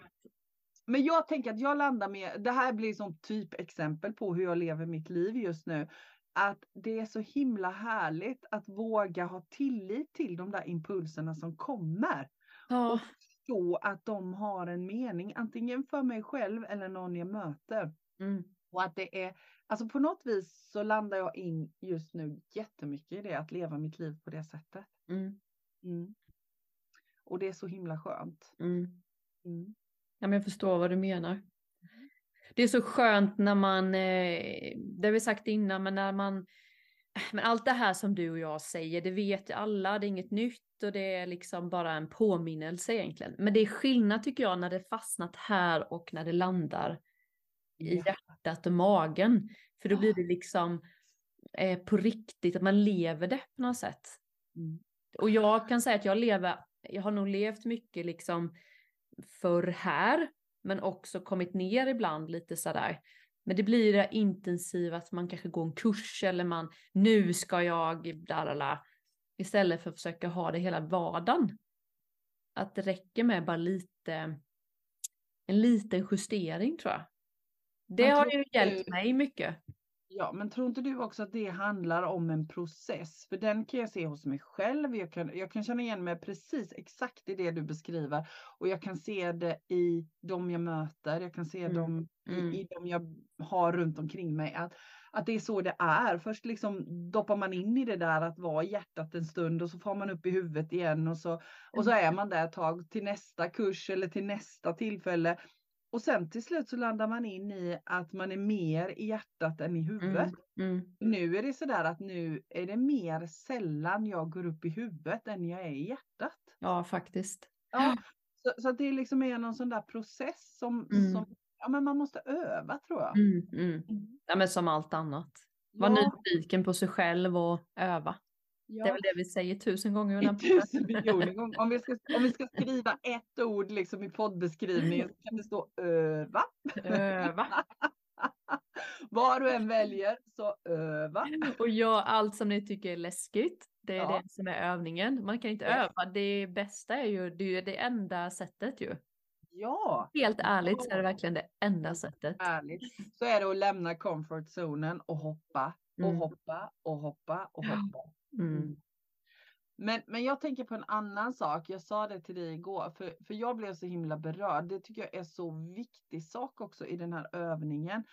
Men- jag tänker att jag landar med, det här blir som typexempel på hur jag lever mitt liv just nu. Att det är så himla härligt att våga ha tillit till de där impulserna som kommer. Ja, Så att de har en mening, antingen för mig själv eller någon jag möter. mm, Och att det är, alltså på något vis så landar jag in just nu jättemycket i det, att leva mitt liv på det sättet. mm, Mm. Och det är så himla skönt. mm. Mm. Ja, men jag förstår vad du menar. Det är så skönt när man, eh, det har vi sagt innan, men när man, men allt det här som du och jag säger, det vet alla, det är inget nytt och det är liksom bara en påminnelse egentligen. Men det är skillnad tycker jag när det fastnat här och när det landar i hjärtat och magen. För då blir det liksom eh, på riktigt, att man lever det på något sätt. Mm. Och jag kan säga att jag lever, jag har nog levt mycket liksom förr här, men också kommit ner ibland lite sådär. Men det blir det intensiva att man kanske går en kurs eller man, nu ska jag, dalala, istället för att försöka ha det hela vardagen. Att det räcker med bara lite, en liten justering tror jag. Det har ju du- hjälpt mig mycket. Ja, men tror inte du också att det handlar om en process? För den kan jag se hos mig själv. Jag kan, jag kan känna igen mig precis exakt i det du beskriver. Och jag kan se det i de jag möter. Jag kan se Mm, dem mm. i, i de jag har runt omkring mig. Att, att det är så det är. Först liksom doppar man in i det där att vara i hjärtat en stund och så får man upp i huvudet igen och så, och så är man där ett tag till nästa kurs eller till nästa tillfälle. Och sen till slut så landar man in i att man är mer i hjärtat än i huvudet. Mm, mm, Nu är det sådär att nu är det mer sällan jag går upp i huvudet än jag är i hjärtat. ja, faktiskt. Ja, så, så det liksom är någon sån där process som, Mm. som ja, men man måste öva tror jag. Mm, mm. Ja, men som allt annat. Var Ja, nyfiken på sig själv och öva. Ja. Det är väl det vi säger tusen gånger. I tusen miljoner gånger. Om vi, ska, om vi ska skriva ett ord liksom i poddbeskrivningen så kan det stå öva. Öva. Vad du än väljer så öva. Och gör allt som ni tycker är läskigt. Det är ja. det som är övningen. Man kan inte yes. öva. Det bästa är ju det, är det enda sättet ju. Ja. Helt ärligt så är det verkligen det enda sättet. Ärligt. Så är det att lämna comfort-zonen och hoppa och mm. hoppa och hoppa och hoppa. Mm. mm. Men, men jag tänker på en annan sak. Jag sa det till dig igår, för, för jag blev så himla berörd. Det tycker jag är så viktig sak också i den här övningen.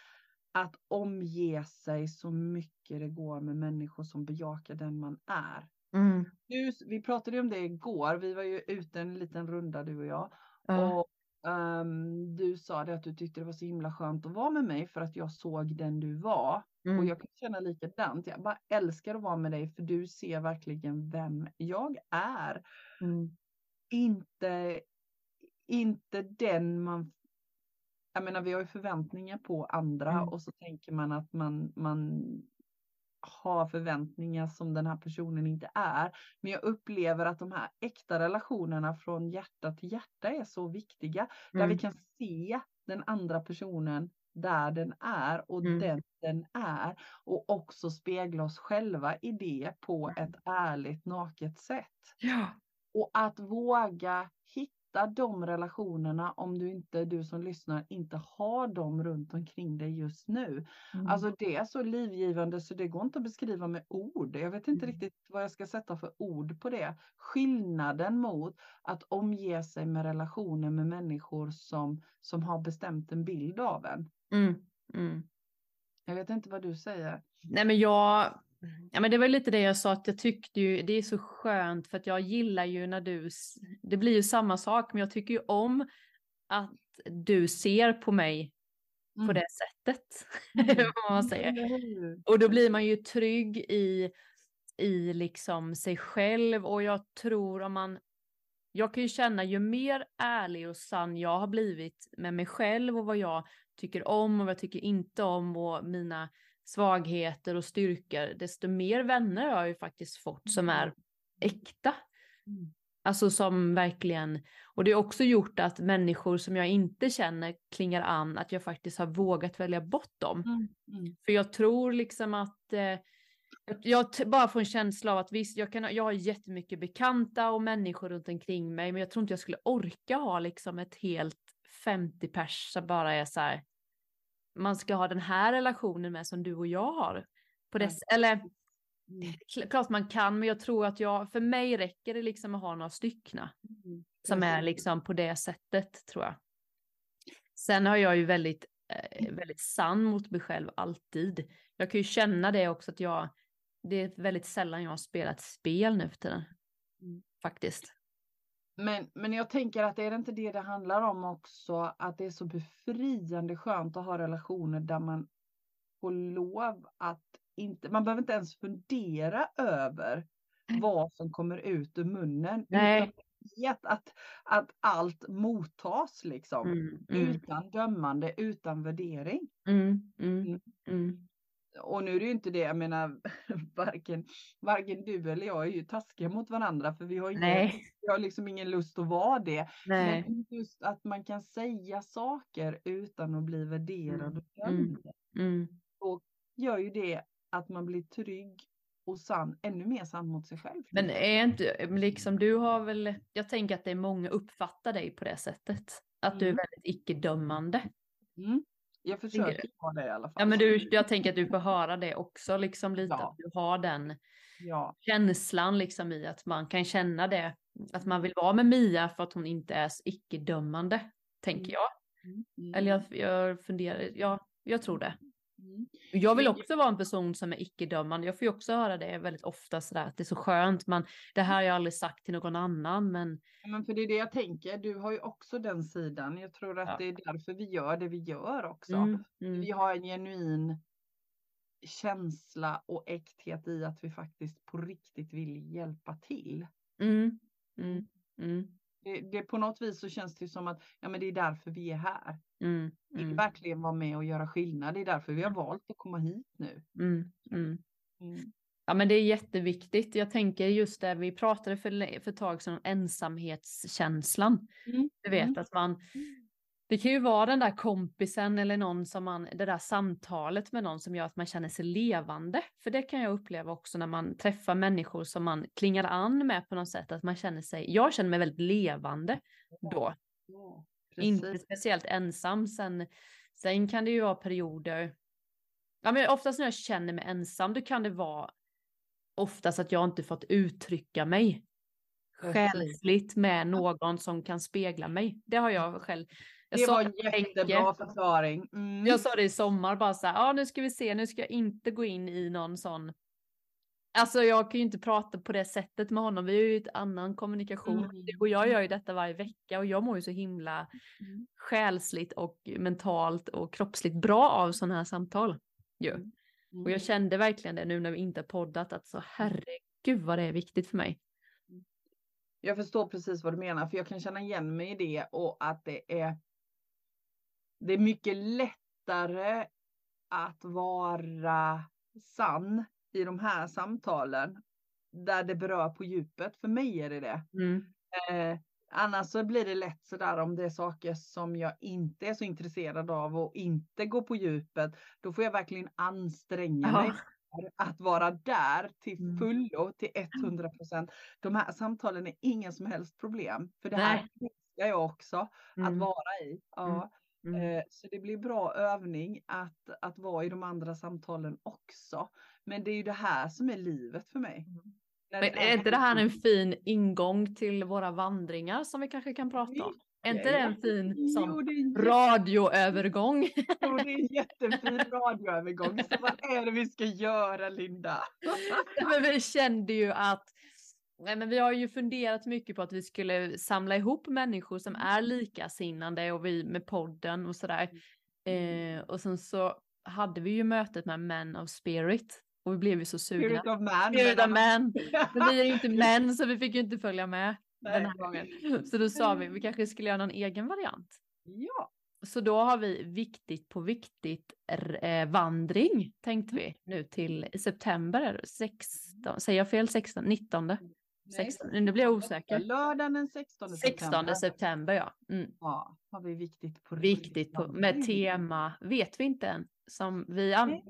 Att omge sig så mycket det går med människor som bejakar den man är. Mm. Du, vi pratade om det igår. Vi var ju ute en liten runda du och jag. Mm. Och um, du sa det att du tyckte det var så himla skönt att vara med mig för att jag såg den du var. Mm. Och jag kan känna likadant. Jag bara älskar att vara med dig för du ser verkligen vem jag är. Mm. Inte, inte den man... Jag menar vi har ju förväntningar på andra mm. och så tänker man att man, man har förväntningar som den här personen inte är. Men jag upplever att de här äkta relationerna från hjärta till hjärta är så viktiga. Mm. Där vi mm. kan se den andra personen där den är och mm. den den är och också spegla oss själva i det på mm. ett ärligt naket sätt. Ja. Och att våga hitta de relationerna om du inte, du som lyssnar, inte har dem runt omkring dig just nu. Mm. Alltså det är så livgivande så det går inte att beskriva med ord. Jag vet inte mm. riktigt vad jag ska sätta för ord på det. Skillnaden mot att omge sig med relationer med människor som, som har bestämt en bild av en. Mm. Mm. Jag vet inte vad du säger. Nej men jag, ja men det var lite det jag sa att jag tyckte ju det är så skönt för att jag gillar ju när du, det blir ju samma sak men jag tycker ju om att du ser på mig mm. på det sättet. Mm. man säger. Och då blir man ju trygg i, i liksom sig själv och jag tror om man jag kan ju känna ju mer ärlig och sann jag har blivit med mig själv och vad jag tycker om och vad jag tycker inte om och mina svagheter och styrkor, desto mer vänner har jag ju faktiskt fått som är mm. äkta. Mm. Alltså som verkligen, och det har också gjort att människor som jag inte känner klingar an, att jag faktiskt har vågat välja bort dem. Mm. Mm. För jag tror liksom att eh, jag bara får en känsla av att visst, jag, kan, jag har jättemycket bekanta och människor runt omkring mig, men jag tror inte jag skulle orka ha liksom ett helt 50 pers som bara är så här, man ska ha den här relationen med som du och jag har. På dess, mm. Eller mm. klart man kan, men jag tror att jag, för mig räcker det liksom att ha några styckna. Mm. Som är liksom på det sättet tror jag. Sen har jag ju väldigt, eh, väldigt sann mot mig själv alltid. Jag kan ju känna det också att jag, det är väldigt sällan jag har spelat spel nu för tiden. Mm. Faktiskt. Men, men jag tänker att det är inte det det handlar om också, att det är så befriande skönt att ha relationer där man får lov att inte, man behöver inte ens fundera över vad som kommer ut ur munnen. Nej. Vet att, att allt mottas liksom. Mm, mm. Utan dömande, utan värdering. Mm, mm, mm. mm och nu är det ju inte det, jag menar, varken, varken du eller jag är ju taskiga mot varandra för vi har, ingen, vi har liksom ingen lust att vara det. Nej. Men just att man kan säga saker utan att bli värderad och mm. dömd. Mm. Och gör ju det att man blir trygg och sann, ännu mer sann mot sig själv. Men är inte, liksom du har väl, jag tänker att det är många uppfattar dig på det sättet. Att mm. du är mm. väldigt icke-dömande. Mm. Jag försöker ha det i alla fall. Ja, men du, jag tänker att du får höra det också, liksom lite ja. att du har den ja. känslan liksom i att man kan känna det, att man vill vara med Mia för att hon inte är icke-dömande, tänker jag. Mm. Mm. Eller jag, jag funderar, ja, jag tror det. Mm. Jag vill också vara en person som är icke-dömande. Jag får ju också höra det väldigt ofta sådär att det är så skönt. Man, det här har jag aldrig sagt till någon annan. Men... men för det är det jag tänker. Du har ju också den sidan. Jag tror att ja. det är därför vi gör det vi gör också. Mm, mm. Vi har en genuin känsla och äkthet i att vi faktiskt på riktigt vill hjälpa till. Mm, mm, mm. Det, det, på något vis så känns det som att ja, men det är därför vi är här. Mm, vill mm. verkligen vara med och göra skillnad. Det är därför vi har valt att komma hit nu. Mm, mm. mm. Ja men det är jätteviktigt. Jag tänker just det vi pratade för, för ett tag sedan om ensamhetskänslan. Mm. Du vet att man, det kan ju vara den där kompisen eller någon som man, det där samtalet med någon som gör att man känner sig levande. För det kan jag uppleva också när man träffar människor som man klingar an med på något sätt, att man känner sig, jag känner mig väldigt levande då. Ja, Inte precis. speciellt ensam. Sen, sen kan det ju vara perioder. Ja, men oftast när jag känner mig ensam, då kan det vara oftast att jag inte fått uttrycka mig själsligt med någon som kan spegla mig. Det har jag själv. Jag Det sa var en jättebra förklaring. Mm. Jag sa det i sommar bara så här, ja nu ska vi se, nu ska jag inte gå in i någon sån. Alltså jag kan ju inte prata på det sättet med honom, vi har ju ett annan kommunikation. Mm. Och jag gör ju detta varje vecka och jag mår ju så himla Mm. själsligt och mentalt och kroppsligt bra av sådana här samtal. Ju. Mm. Och jag kände verkligen det nu när vi inte har poddat att så herregud vad det är viktigt för mig. Jag förstår precis vad du menar, för jag kan känna igen mig i det och att det är. Det är mycket lättare att vara sann i de här samtalen där det berör på djupet. För mig är det det. Mm. Eh, annars så blir det lätt sådär om det är saker som jag inte är så intresserad av och inte går på djupet. Då får jag verkligen anstränga Ja. mig att vara där till Mm. fullo, till 100 procent. De här samtalen är inga som helst problem. För det här älskar jag också att Mm. vara i. Ja. Mm. Eh, Så det blir bra övning att, att vara i de andra samtalen också. Men det är ju det här som är livet för mig. När Men är inte det här en fin ingång till våra vandringar som vi kanske kan prata om? Är inte det en fin Jo, en jätte- radioövergång? jo, det är en jättefin radioövergång. Så vad är det vi ska göra Linda? men vi kände ju att Nej, men vi har ju funderat mycket på att vi skulle samla ihop människor som är likasinnande och vi med podden och sådär. Eh, och sen så hade vi ju mötet med Men of Spirit och vi blev ju så sugna. Spirit of man. Spirit of men- Men. Vi är ju inte män så vi fick ju inte följa med Nej. den här gången. Så då sa vi vi kanske skulle göra någon egen variant. Ja, Så då har vi viktigt på viktigt eh, vandring tänkte vi nu till september. är det 16, säger jag fel? 16, 19, nej. 16, nu blir jag osäker. Lördagen den 16 16 september ja. Mm. Ja, har vi viktigt på Viktigt på, med tema, vet vi inte än, som vi an-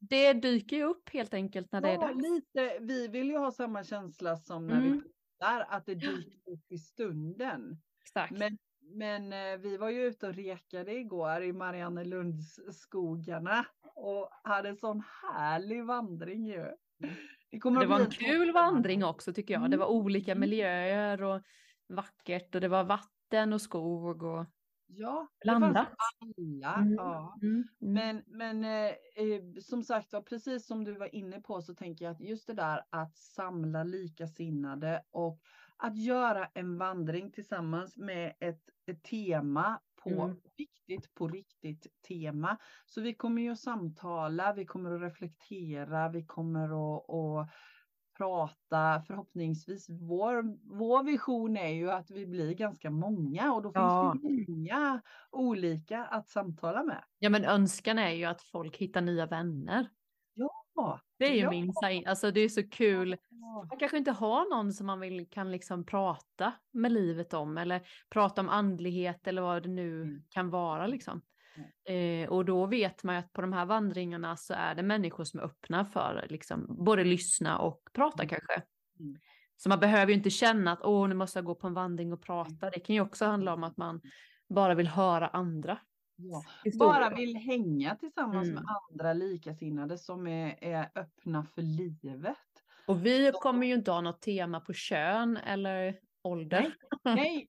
Det dyker ju upp helt enkelt när det är dags. lite. Vi vill ju ha samma känsla som när vi Mm. pratar, att det dyker upp i stunden. Exakt. Men, men eh, vi var ju ute och rekade igår i Mariannelunds skogarna och hade en sån härlig vandring ju. Det, Det var en kul vandring också tycker jag. Det var Mm. olika Mm. miljöer och vackert och det var vatten och skog och Ja, Blandat. det fanns alla. Mm. Ja. Mm, mm. Men, men eh, eh, som sagt var, precis som du var inne på så tänker jag att just det där att samla likasinnade och att göra en vandring tillsammans med ett, ett tema på Mm. viktigt, på riktigt tema. Så vi kommer ju att samtala, vi kommer att reflektera, vi kommer att, att prata. Förhoppningsvis, vår, vår vision är ju att vi blir ganska många och då finns Ja. det många olika att samtala med. Ja men önskan är ju att folk hittar nya vänner. Ja, Det är ju Ja. min sign. Alltså det är så kul. Man kanske inte har någon som man vill kan liksom prata med livet om eller prata om andlighet eller vad det nu Mm. kan vara liksom. Eh, och då vet man ju att på de här vandringarna så är det människor som är öppna för liksom både lyssna och prata Mm. kanske. Mm. Så man behöver ju inte känna att åh nu måste jag gå på en vandring och prata. Det kan ju också handla om att man bara vill höra andra. Ja. Bara vill hänga tillsammans Mm. med andra likasinnade som är, är öppna för livet. Och vi kommer ju inte ha något tema på kön eller ålder. Nej,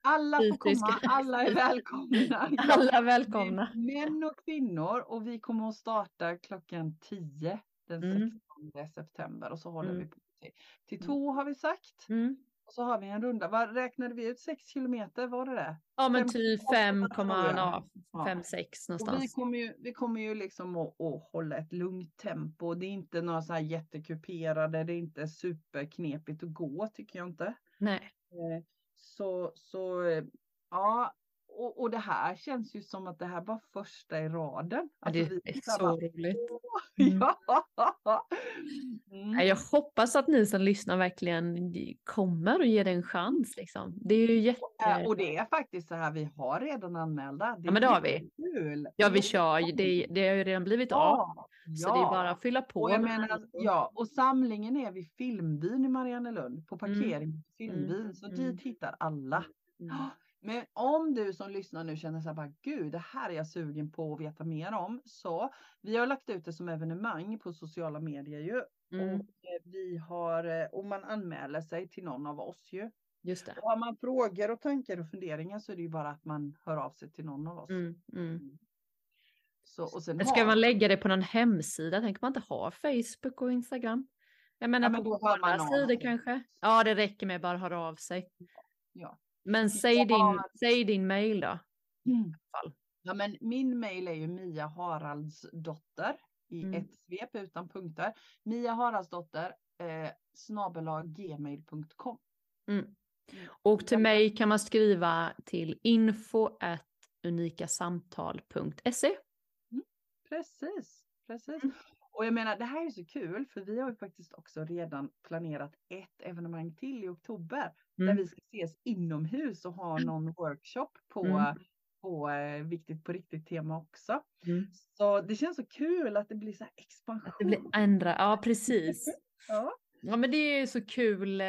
alla får komma, alla är välkomna. Alla är välkomna. Män och kvinnor och vi kommer att starta klockan 10 den Mm. 16 september och så håller Mm. vi på till, till två har vi sagt. Mm. Och så har vi en runda. Vad räknade vi ut? 6 kilometer, var det det? Ja men typ åtta, 5, tror jag. ja, Ja. 5, 6 Och vi någonstans. kommer ju, vi kommer ju liksom att, att hålla ett lugnt tempo. Det är inte några så här jättekuperade, det är inte superknepigt att gå tycker jag inte. Nej. Så, så eh, ja, och, och det här känns ju som att det här var första i raden. Ja, det Alltså, vi är tittar så bara, roligt. "Åh, Mm. Ja. Mm. Jag hoppas att ni som lyssnar verkligen kommer och ger det en chans. Liksom. Det är ju jätte... Äh, Och det är faktiskt så här, vi har redan anmälda. Ja, men det har vi. Kul. Ja, vi kör. Det, det har ju redan blivit av. Ja, Så det är bara att fylla på. Och, jag menar, ja, och samlingen är vid Filmbyn i Mariannelund på Mm. parkering på Filmbyn. Så Mm. dit hittar alla. Mm. Men om du som lyssnar nu känner så här, bara, gud, det här är jag sugen på att veta mer om. Så vi har lagt ut det som evenemang på sociala medier ju. Mm. Och eh, vi har, eh, och man anmäler sig till någon av oss ju. Just det. Och har man frågor och tankar och funderingar så är det ju bara att man hör av sig till någon av oss. Mm. Mm. Så, och sen ska har- man lägga det på någon hemsida? Tänker man inte ha Facebook och Instagram? Jag menar Ja, men på då hör man våra sidor kanske? Ja, det räcker med bara höra av sig. Ja. Men säg Ja. din, säg din mail då. fall. Ja, men min mail är ju Mia Haraldsdotter i Mm. ett svep utan punkter. Mia Haraldsdotter eh, snabelaggmail.com. Mm. Och till mig kan man skriva till info unikasamtal.se. Precis, precis. Mm. Och jag menar, det här är så kul för vi har ju faktiskt också redan planerat ett evenemang till i oktober där Mm. vi ska ses inomhus och ha någon workshop på, Mm. på eh, viktigt på riktigt tema också. Mm. Så det känns så kul att det blir så här expansion. Att det blir ändra, ja precis. Ja. Ja men det är så kul. eh,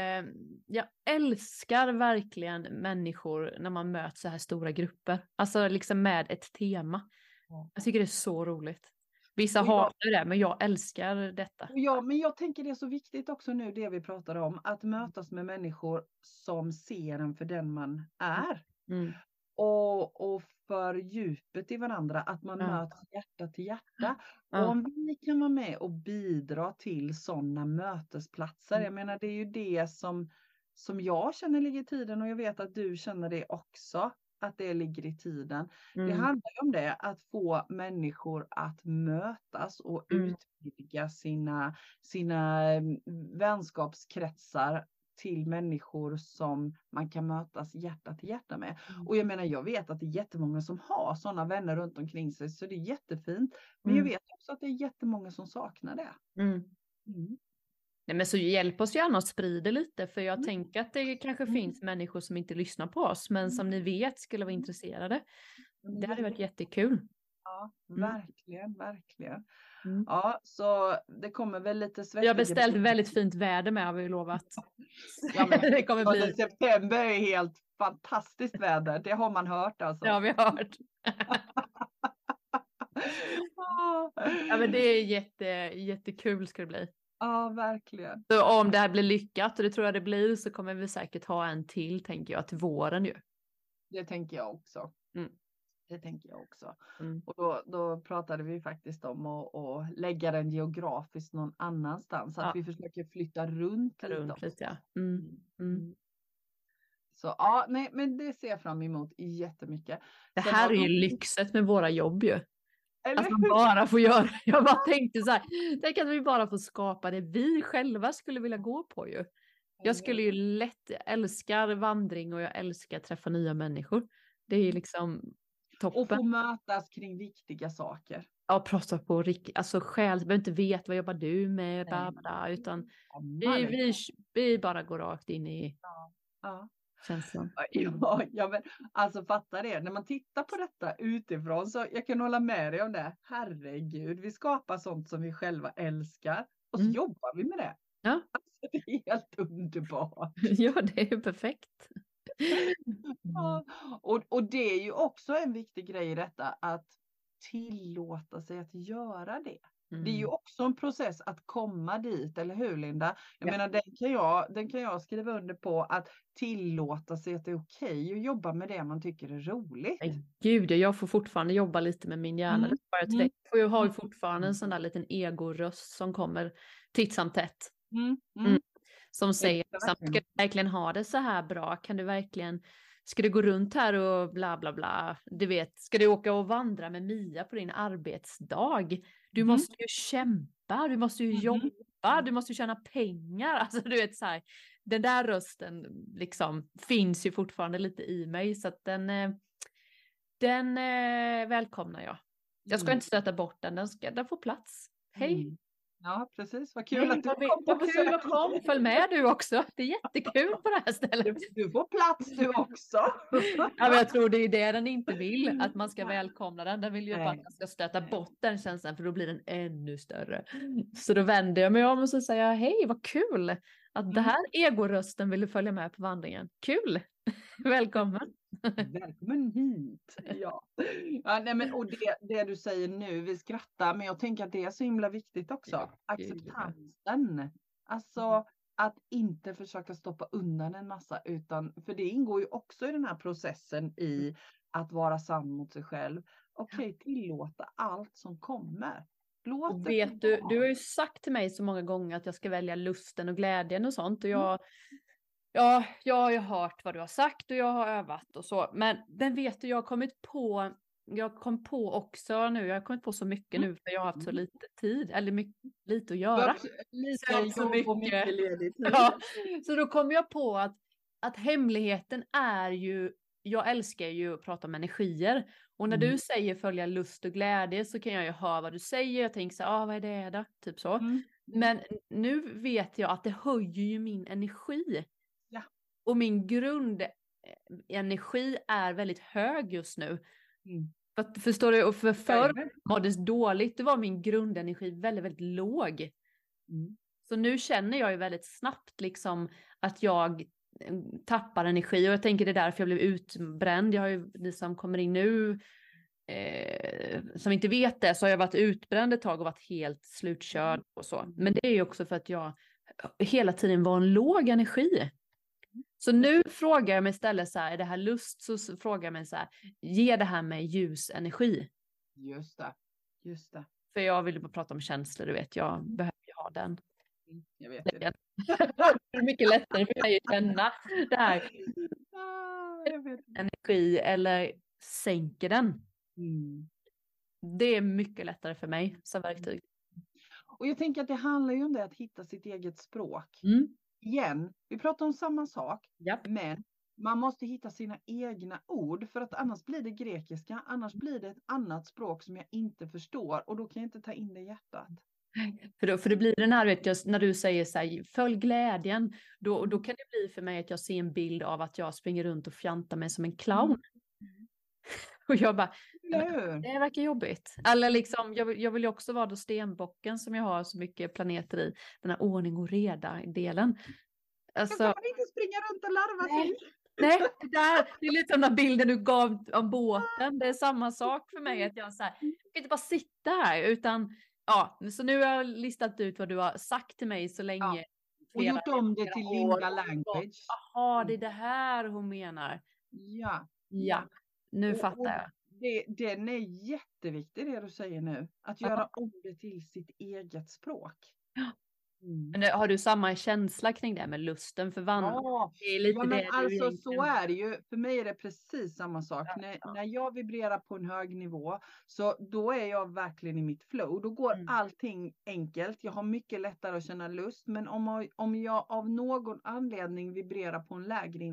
Jag älskar verkligen människor när man möter så här stora grupper. Alltså liksom med ett tema. Ja. Jag tycker det är så roligt. Vissa jag- hatar det men jag älskar detta. Ja, men jag tänker det är så viktigt också nu det vi pratar om, att mötas med människor som ser en för den man är. Mm. Och, och för djupet i varandra, att man Ja. möts hjärta till hjärta. Ja. Och om vi kan vara med och bidra till sådana mötesplatser, Mm. jag menar det är ju det som, som jag känner ligger i tiden och jag vet att du känner det också, att det ligger i tiden. Det Mm. handlar ju om det, att få människor att mötas och Mm. utvidga sina, sina mm, vänskapskretsar till människor som man kan mötas hjärta till hjärta med. Mm. Och jag menar, jag vet att det är jättemånga som har sådana vänner runt omkring sig, så det är jättefint. Men jag Mm. vet också att det är jättemånga som saknar det. Mm. Nej, men så hjälp oss gärna att sprida lite för jag Mm. tänker att det kanske Mm. finns människor som inte lyssnar på oss men som ni vet skulle vara Mm. intresserade. Men Det hade varit jättekul. Ja, Mm. verkligen, verkligen. Mm. Ja, så det kommer väl lite svettiga... Jag har beställt väldigt fint väder med har vi lovat. Ja, men- det kommer bli, september är helt fantastiskt väder, det har man hört alltså. det har vi hört. Ja men det är jätte, jättekul ska det bli. Ja, verkligen. Så om det här blir lyckat och det tror jag det blir så kommer vi säkert ha en till tänker jag till våren ju. Det tänker jag också. Mm. Det tänker jag också. Mm. Och då, då pratade vi faktiskt om att, att lägga den geografiskt någon annanstans. Att Ja. vi försöker flytta runt. Runt lite ja. Mm. Mm. Så ja, nej, men det ser jag fram emot jättemycket. Det Sen här har är ju lyxet med våra jobb ju. Eller Att man bara får göra, jag bara tänkte så här, tänk att vi bara får skapa det vi själva skulle vilja gå på ju. Jag skulle ju lätt, jag älskar vandring och jag älskar att träffa nya människor. Det är liksom Och få toppen. mötas kring viktiga saker. Ja, prata på riktigt, alltså själ, behöver inte veta vad jobbar du med, bla, bla, utan Ja, vi, vi, vi bara går rakt in i Ja. Känslan. Ja, ja, men alltså fatta det. När man tittar på detta utifrån så jag kan hålla med dig om det. Herregud, vi skapar sånt som vi själva älskar och så Mm. jobbar vi med det. Ja. Alltså, det är helt underbart. Ja, det är ju perfekt. Ja. Och, och det är ju också en viktig grej i detta att tillåta sig att göra det. Det är ju Mm. också en process att komma dit, eller hur Linda? Jag Ja. menar den kan jag, den kan jag skriva under på att tillåta sig att det är okej att jobba med det man tycker är roligt. Nej, Gud, ja, jag får fortfarande jobba lite med min hjärna. Mm, jag mm. Jag har ju mm. fortfarande en sån där liten egoröst som kommer titt som tätt. Mm, Mm. mm. Som säger, liksom, ska du verkligen ha det så här bra? Kan du verkligen, ska du gå runt här och bla bla bla? Du vet, ska du åka och vandra med Mia på din arbetsdag? Du Mhm. måste ju kämpa, du måste ju Mhm. jobba, du måste ju tjäna pengar. Alltså du vet så här, den där rösten liksom finns ju fortfarande lite i mig så att den, eh, Den eh, välkomnar jag. Jag ska Mm. inte stöta bort den, den, ska, den får plats. Hej! Ja, precis. Vad kul att du kom vad kul att kom. Följ med du också. Det är jättekul på det här stället. Du får plats du också. Ja, men jag tror det är det den inte vill, att man ska välkomna den. Den vill ju bara att man ska stöta bort den känslan, för då blir den ännu större. Så då vänder jag mig om och så säger jag, hej vad kul att det Mm. här egorösten ville följa med på vandringen. Kul! Välkommen! Välkommen hit. Ja. Ja, nej, men, och det, det du säger nu, vi skrattar, men jag tänker att det är så himla viktigt också. Ja. Acceptansen. Alltså Mm. att inte försöka stoppa undan en massa, utan för det ingår ju också i den här processen i att vara sann mot sig själv. Okej, tillåta allt som kommer. Låt Och vet du, du har ju sagt till mig så många gånger att jag ska välja lusten och glädjen och sånt. Och Mm. jag, ja, jag har ju hört vad du har sagt och jag har övat och så. Men den vet du, jag har kommit på, jag kom på också nu, jag har kommit på så mycket nu för jag har haft så Mm. lite tid, eller mycket, lite att göra. haft Lite Så så mycket. mycket ledig tid. Ja, så då kom jag på att, att hemligheten är ju, jag älskar ju att prata om energier. Och när Mm. du säger följa lust och glädje så kan jag ju höra vad du säger. Jag tänker så här, ah, vad är det då? Typ så. Mm. Men nu vet jag att det höjer ju min energi. Och min grundenergi är väldigt hög just nu. Mm. För, förstår du? Och för förr måddes dåligt, då var min grundenergi väldigt, väldigt låg. Mm. Så nu känner jag ju väldigt snabbt liksom att jag eh, tappar energi och jag tänker det är därför jag blev utbränd. Jag har ju, ni som kommer in nu, eh, som inte vet det, så har jag varit utbränd ett tag och varit helt slutkörd och så. Men det är ju också för att jag hela tiden var en låg energi. Så nu frågar jag mig istället så här, är det här lust? Så frågar jag mig så här, ger det här mig ljus energi? Just det. Just det. För jag vill ju bara prata om känslor, du vet, jag behöver ju ha den. Mm, Jag vet det. Det är mycket lättare för mig att känna det här Ah, energi eller sänker den. Mm. Det är mycket lättare för mig som verktyg. Och jag tänker att det handlar ju om det att hitta sitt eget språk. Mm. Igen, vi pratar om samma sak, Japp. men man måste hitta sina egna ord för att annars blir det grekiska, annars blir det ett annat språk som jag inte förstår och då kan jag inte ta in det i hjärtat. För, då, för det blir den här, vet jag, när du säger så här, följ glädjen, då, då kan det bli för mig att jag ser en bild av att jag springer runt och fjantar mig som en clown. Mm. Och jag bara, Eller hur? det verkar jobbigt. Eller liksom, jag, vill- jag vill ju också vara då stenbocken som jag har så mycket planeter i, den här ordning och reda-delen. Alltså, kan man inte springa runt och larva sig. Nej, det, där, det är lite som den bilden du gav om båten. Det är samma sak för mig. Att jag, så här, jag kan inte bara sitta här. Utan, ja, så nu har jag listat ut vad du har sagt till mig så länge. Och flera- gjort om det till. Linda language. Jaha, det är det här hon menar. Ja, Ja, nu Och- fattar och jag. Det, den är jätteviktig det du säger nu. Att Ja. göra om det till sitt eget språk. Ja. Mm. Men har du samma känsla kring det med lusten för vann? Ja, Det är lite Ja, men det alltså så är det ju. För mig är det precis samma sak. Ja, När, ja. när jag vibrerar på en hög nivå, så då är jag verkligen i mitt flow. Då går Mm. allting enkelt. Jag har mycket lättare att känna lust. Men om, om jag av någon anledning vibrerar på en lägre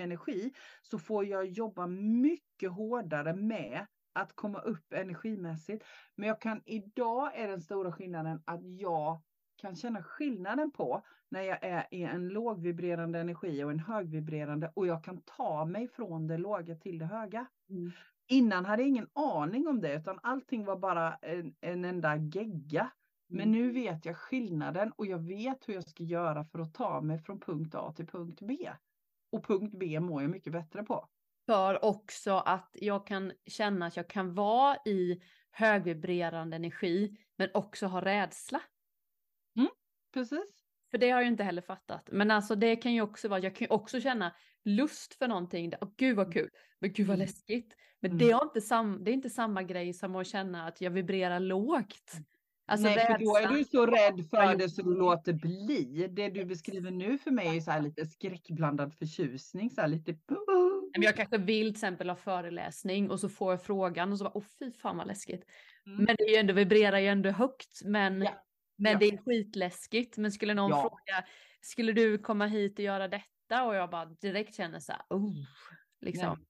energi, så får jag jobba mycket hårdare med att komma upp energimässigt. Men jag kan, idag är den stora skillnaden att jag kan känna skillnaden på när jag är i en lågvibrerande energi och en högvibrerande och jag kan ta mig från det låga till det höga. Mm. Innan hade jag ingen aning om det utan allting var bara en, en enda gegga. Men Mm. nu vet jag skillnaden och jag vet hur jag ska göra för att ta mig från punkt A till punkt B. Och punkt B mår jag mycket bättre på. För också att jag kan känna att jag kan vara i högvibrerande energi, men också ha rädsla. Precis. För det har jag inte heller fattat. Men alltså det kan ju också vara, jag kan ju också känna lust för någonting. Åh gud vad kul, men gud vad Mm. läskigt. Men Mm. det, har inte sam, det är inte samma grej som att känna att jag vibrerar lågt. Alltså Nej, för då är du så rädd för det så du låter bli. Det du beskriver nu för mig är så här lite skräckblandad förtjusning. Så här lite... Men jag kanske vill till exempel ha föreläsning och så får jag frågan och så bara, åh fy fan vad läskigt. Mm. Men det är ju ändå, vibrerar ju ändå högt. Men, Ja, men ja. det är skitläskigt. Men skulle någon Ja. fråga, skulle du komma hit och göra detta? Och jag bara direkt känner så här, oh, liksom.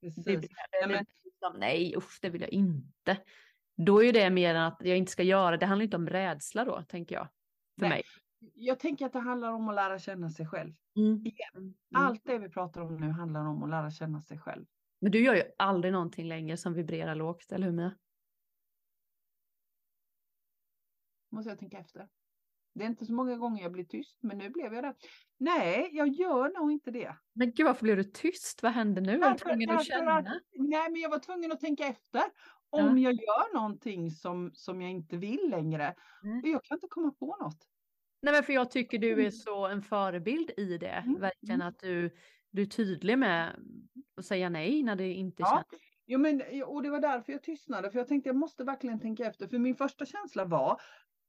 Precis. vibrerar Ja, men- lite liksom, nej usch det vill jag inte. Då är ju det mer än att jag inte ska göra, det handlar inte om rädsla då, tänker jag. För Nej. mig. Jag tänker att det handlar om att lära känna sig själv. Mm. Igen. Mm. Allt det vi pratar om nu handlar om att lära känna sig själv. Men du gör ju aldrig någonting längre som vibrerar lågt, eller hur Mia? Måste jag tänka efter. Det är inte så många gånger jag blir tyst, men nu blev jag det. Nej, jag gör nog inte det. Men gud, varför blev du tyst? Vad hände nu? Är du Därför- tvungen att därför känna? Nej, men jag var tvungen att tänka efter. Om jag gör någonting som, som jag inte vill längre. Mm. Och jag kan inte komma på något. Nej, men för jag tycker du är Mm. så en förebild i det. Mm, Verkligen mm. att du, du är tydlig med att säga nej när det inte Ja. känns. Jo, men, och det var därför jag tystnade, för jag tänkte jag måste verkligen tänka efter. För min första känsla var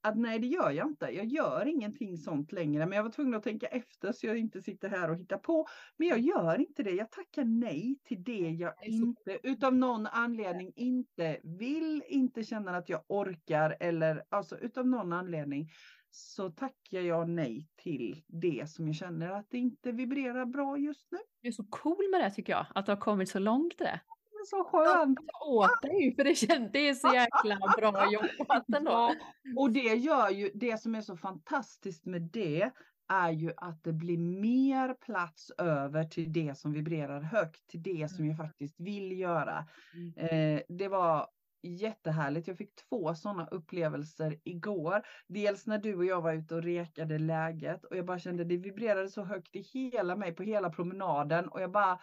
att nej, det gör jag inte. Jag gör ingenting sånt längre, men jag var tvungen att tänka efter så jag inte sitter här och hittar på. Men jag gör inte det. Jag tackar nej till det jag Det inte, utav någon anledning inte vill, inte känner att jag orkar eller alltså utav någon anledning så tackar jag nej till det som jag känner att det inte vibrerar bra just nu. Du är så cool med det tycker jag, att du har kommit så långt det. Så skönt. Åt dig, för det, känns, det är så jäkla bra jobbat ändå. Ja, och det gör ju, det som är så fantastiskt med det är ju att det blir mer plats över till det som vibrerar högt, till det som jag faktiskt vill göra. Mm. Eh, det var jättehärligt. Jag fick två sådana upplevelser igår. Dels när du och jag var ute och rekade läget och jag bara kände det vibrerade så högt i hela mig på hela promenaden och jag bara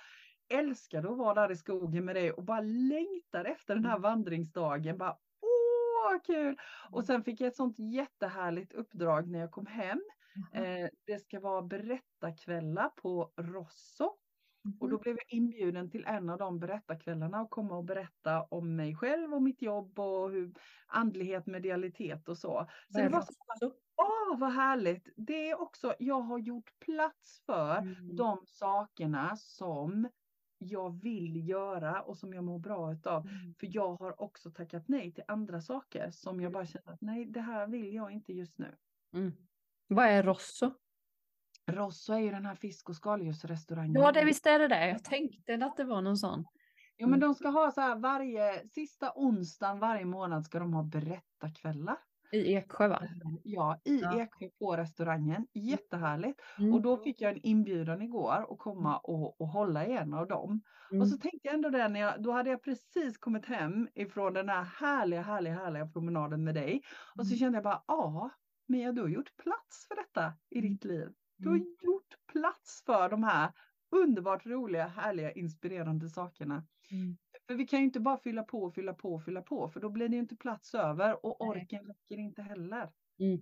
älskade att vara där i skogen med dig och bara längtar efter den här vandringsdagen. Bara, Åh, vad kul! Och sen fick jag ett sånt jättehärligt uppdrag när jag kom hem. Eh, det ska vara berättarkvällar på Rosso. Och då blev jag inbjuden till en av de berättarkvällarna och komma och berätta om mig själv och mitt jobb och hur andlighet, medialitet och så. Så det var så, åh vad härligt! Det är också, jag har gjort plats för Mm. de sakerna som jag vill göra och som jag mår bra utav. Mm. För jag har också tackat nej till andra saker som jag bara känner att nej, det här vill jag inte just nu. Mm. Vad är Rosso? Rosso är ju den här fisk och skaldjursrestaurangen. Ja, det visst är det det. Jag tänkte att det var någon sån. Jo, men de ska ha så här varje sista onsdagen varje månad ska de ha berättarkvällar. I Eksjö va? Ja, i Ja. Eksjö på restaurangen. Jättehärligt. Mm. Och då fick jag en inbjudan igår att komma och, och hålla i en av dem. Mm. Och så tänkte jag ändå det när jag, då hade jag precis kommit hem ifrån den här härliga, härliga, härliga promenaden med dig. Och så Mm. kände jag bara, ja, Mia, du har gjort plats för detta i Mm. ditt liv. Du har Mm. gjort plats för de här underbart roliga, härliga, inspirerande sakerna. Mm. För vi kan ju inte bara fylla på, fylla på, fylla på, för då blir det inte plats över och orken räcker inte heller. Mm.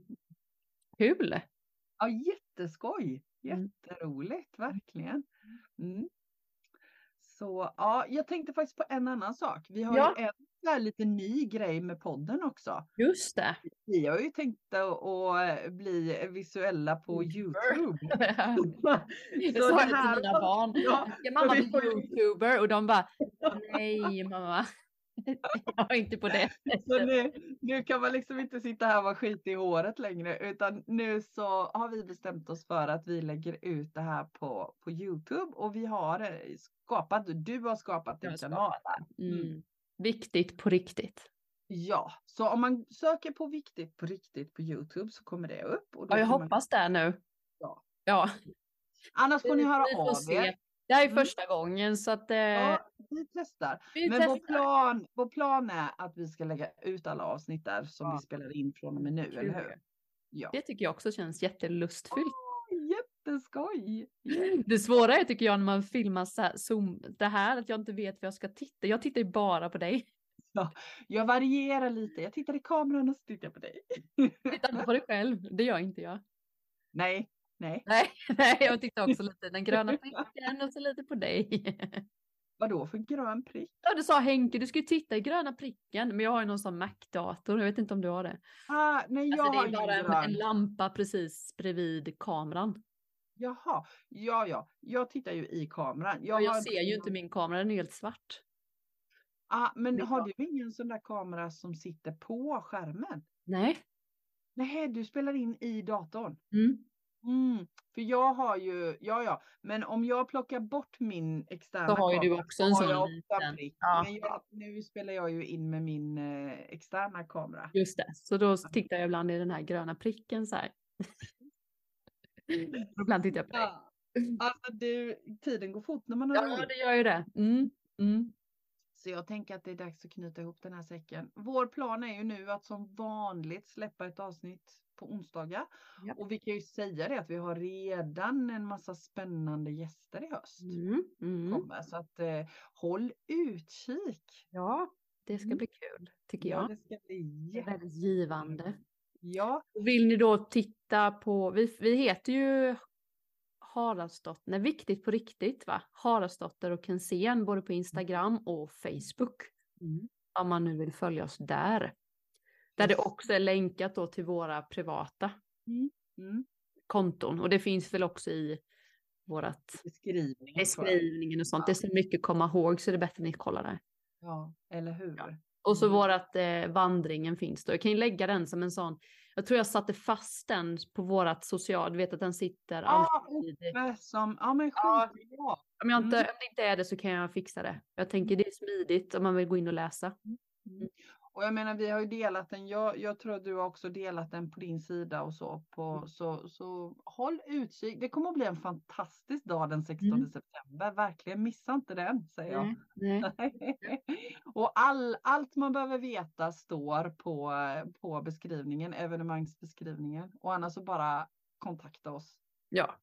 Kul! Ja, jätteskoj! Mm. Jätteroligt, verkligen. Mm. Så ja, jag tänkte faktiskt på en annan sak. Vi har Ja. en så här lite ny grej med podden också. Just det. Vi har ju tänkt att, bli visuella på. Youtube. Jag Så sa det det till här- mina barn. Ja, Ska mamma vi bli får ju- youtuber? Och de bara, nej mamma. Jag är inte på det Så nu, nu kan man liksom inte sitta här och vara skit i håret längre utan nu så har vi bestämt oss för att vi lägger ut det här på, på Youtube och vi har eh, skapat, du har skapat Jag en kanal. där. Mm. Viktigt på riktigt. Ja, så om man söker på viktigt på riktigt på Youtube så kommer det upp. Och Ja, jag kan man- hoppas det nu. Ja. Ja. Annars får ni höra Vi får av se. er. Det här är Mm. första gången så att eh, Ja, vi testar. vi Men vår testar. plan, vår plan är att vi ska lägga ut alla avsnitt där som Ja. vi spelar in från och med nu, Kul eller hur? Ja. Det tycker jag också känns jättelustfyllt. Åh, jätteskoj! Det svåra är tycker jag när man filmar så här, zoom, det här att jag inte vet vad jag ska titta. Jag tittar ju bara på dig. Jag varierar lite. Jag tittar i kameran och så tittar jag på dig. Titta inte på dig själv. Det gör inte jag. Nej, nej. Nej, nej, jag tittar också lite den gröna pricken och så lite på dig. Vadå för grön prick? Ja, du sa Henke, du ska ju titta i gröna pricken, men jag har ju någon sån Mac-dator, jag vet inte om du har det. Ah, nej, jag Alltså, det har är bara en, en lampa precis bredvid kameran. Jaha, ja, ja. Jag tittar ju i kameran. Jag, jag har- ser ju inte min kamera, den är helt svart. Ah, men är har du ingen sån där kamera som sitter på skärmen? Nej. Nej, du spelar in i datorn. Mm. Mm, för jag har ju, ja ja, men om jag plockar bort min externa Så har ju du kamera, också en sån liten. prick. Ja. Men jag, nu spelar jag ju in med min eh, externa kamera. Just det, så då tittar jag ibland i den här gröna pricken så här. Ibland tittar jag på dig. Ja. Alltså du, tiden går fort när man har Ja, roligt. det gör ju det. Mm. Mm. Så jag tänker att det är dags att knyta ihop den här säcken. Vår plan är ju nu att som vanligt släppa ett avsnitt på onsdagar. Ja. Och vi kan ju säga det att vi har redan en massa spännande gäster i höst. Mm. Mm. Kommer, så att eh, håll utkik. Ja, det ska Mm. bli kul tycker Ja, jag. det ska bli jätte... väldigt givande. Ja, Och Vill ni då titta på, vi, vi heter ju Haraldsdotter, nej viktigt på riktigt va? Haraldsdotter och Kensén både på Instagram och Facebook. Om man nu vill följa oss där. Där det också är länkat då till våra privata mm. konton. Och det finns väl också i vårat beskrivningen. beskrivningen och sånt. Det är så mycket att komma ihåg så det är bättre att ni kollar där. Ja, eller hur? Ja. Och så Mm. vårat eh, vandringen finns då. Jag kan ju lägga den som en sån. Jag tror jag satte fast den på vårat social. Du vet att den sitter Ja, alltid. som, ja men Ja. skitbra. Om, jag inte, Mm. om det inte är det så kan jag fixa det. Jag tänker det är smidigt om man vill gå in och läsa. Och jag menar, vi har ju delat den. Jag, jag tror att du har också delat den på din sida och så. På, Mm. så, så håll utkik. Det kommer att bli en fantastisk dag den 16 Mm. september. Verkligen missa inte den, säger jag. Nej. och all, allt man behöver veta står på, på beskrivningen, evenemangsbeskrivningen. Och annars så bara kontakta oss. Ja,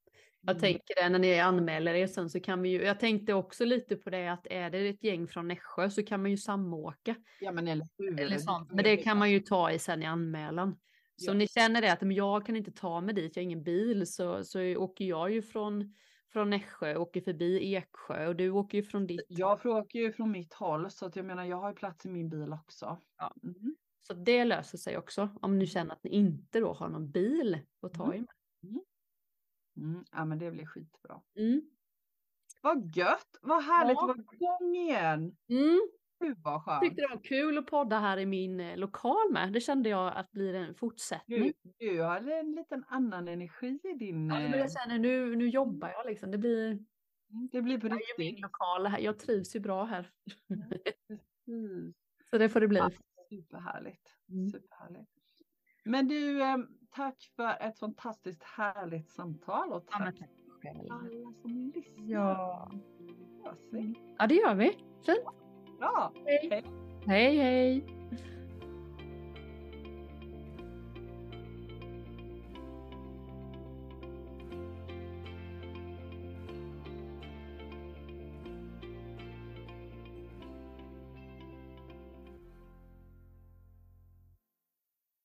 jag Mm. tänker det när ni anmäler er sen så kan vi ju. Jag tänkte också lite på det att är det ett gäng från Nässjö så kan man ju samåka. Ja men eller hur. Eller sånt. Men det kan man ju ta i sen i anmälan. Så Ja. om ni känner det att men jag kan inte ta mig dit, jag har ingen bil, så, så åker jag ju från, från Nässjö, åker förbi Eksjö och du åker ju från ditt. Jag åker ju från mitt håll så att jag menar jag har ju plats i min bil också. Ja. Mm. Så det löser sig också om ni känner att ni inte då har någon bil att ta Mm. er Mm. Ja men det blir skitbra. Mm. Vad gött! Vad härligt Ja. att vara igång igen! Mm. Gud vad Jag skönt! tyckte det var kul att podda här i min eh, lokal med. Det kände jag att blir en fortsättning. Du, du har en liten annan energi i din... Ja, men eh, jag känner nu, nu jobbar jag liksom. Det blir Det blir på ju min riktigt. lokal här. Jag trivs ju bra här. Mm. Så det får det bli. Ja, superhärligt. Mm. superhärligt. Men du, eh, tack för ett fantastiskt härligt samtal och Ja, men tack tack själv. alla som lyssnar. Ja. Ja, det gör vi. Fint. Bra! Hej, hej.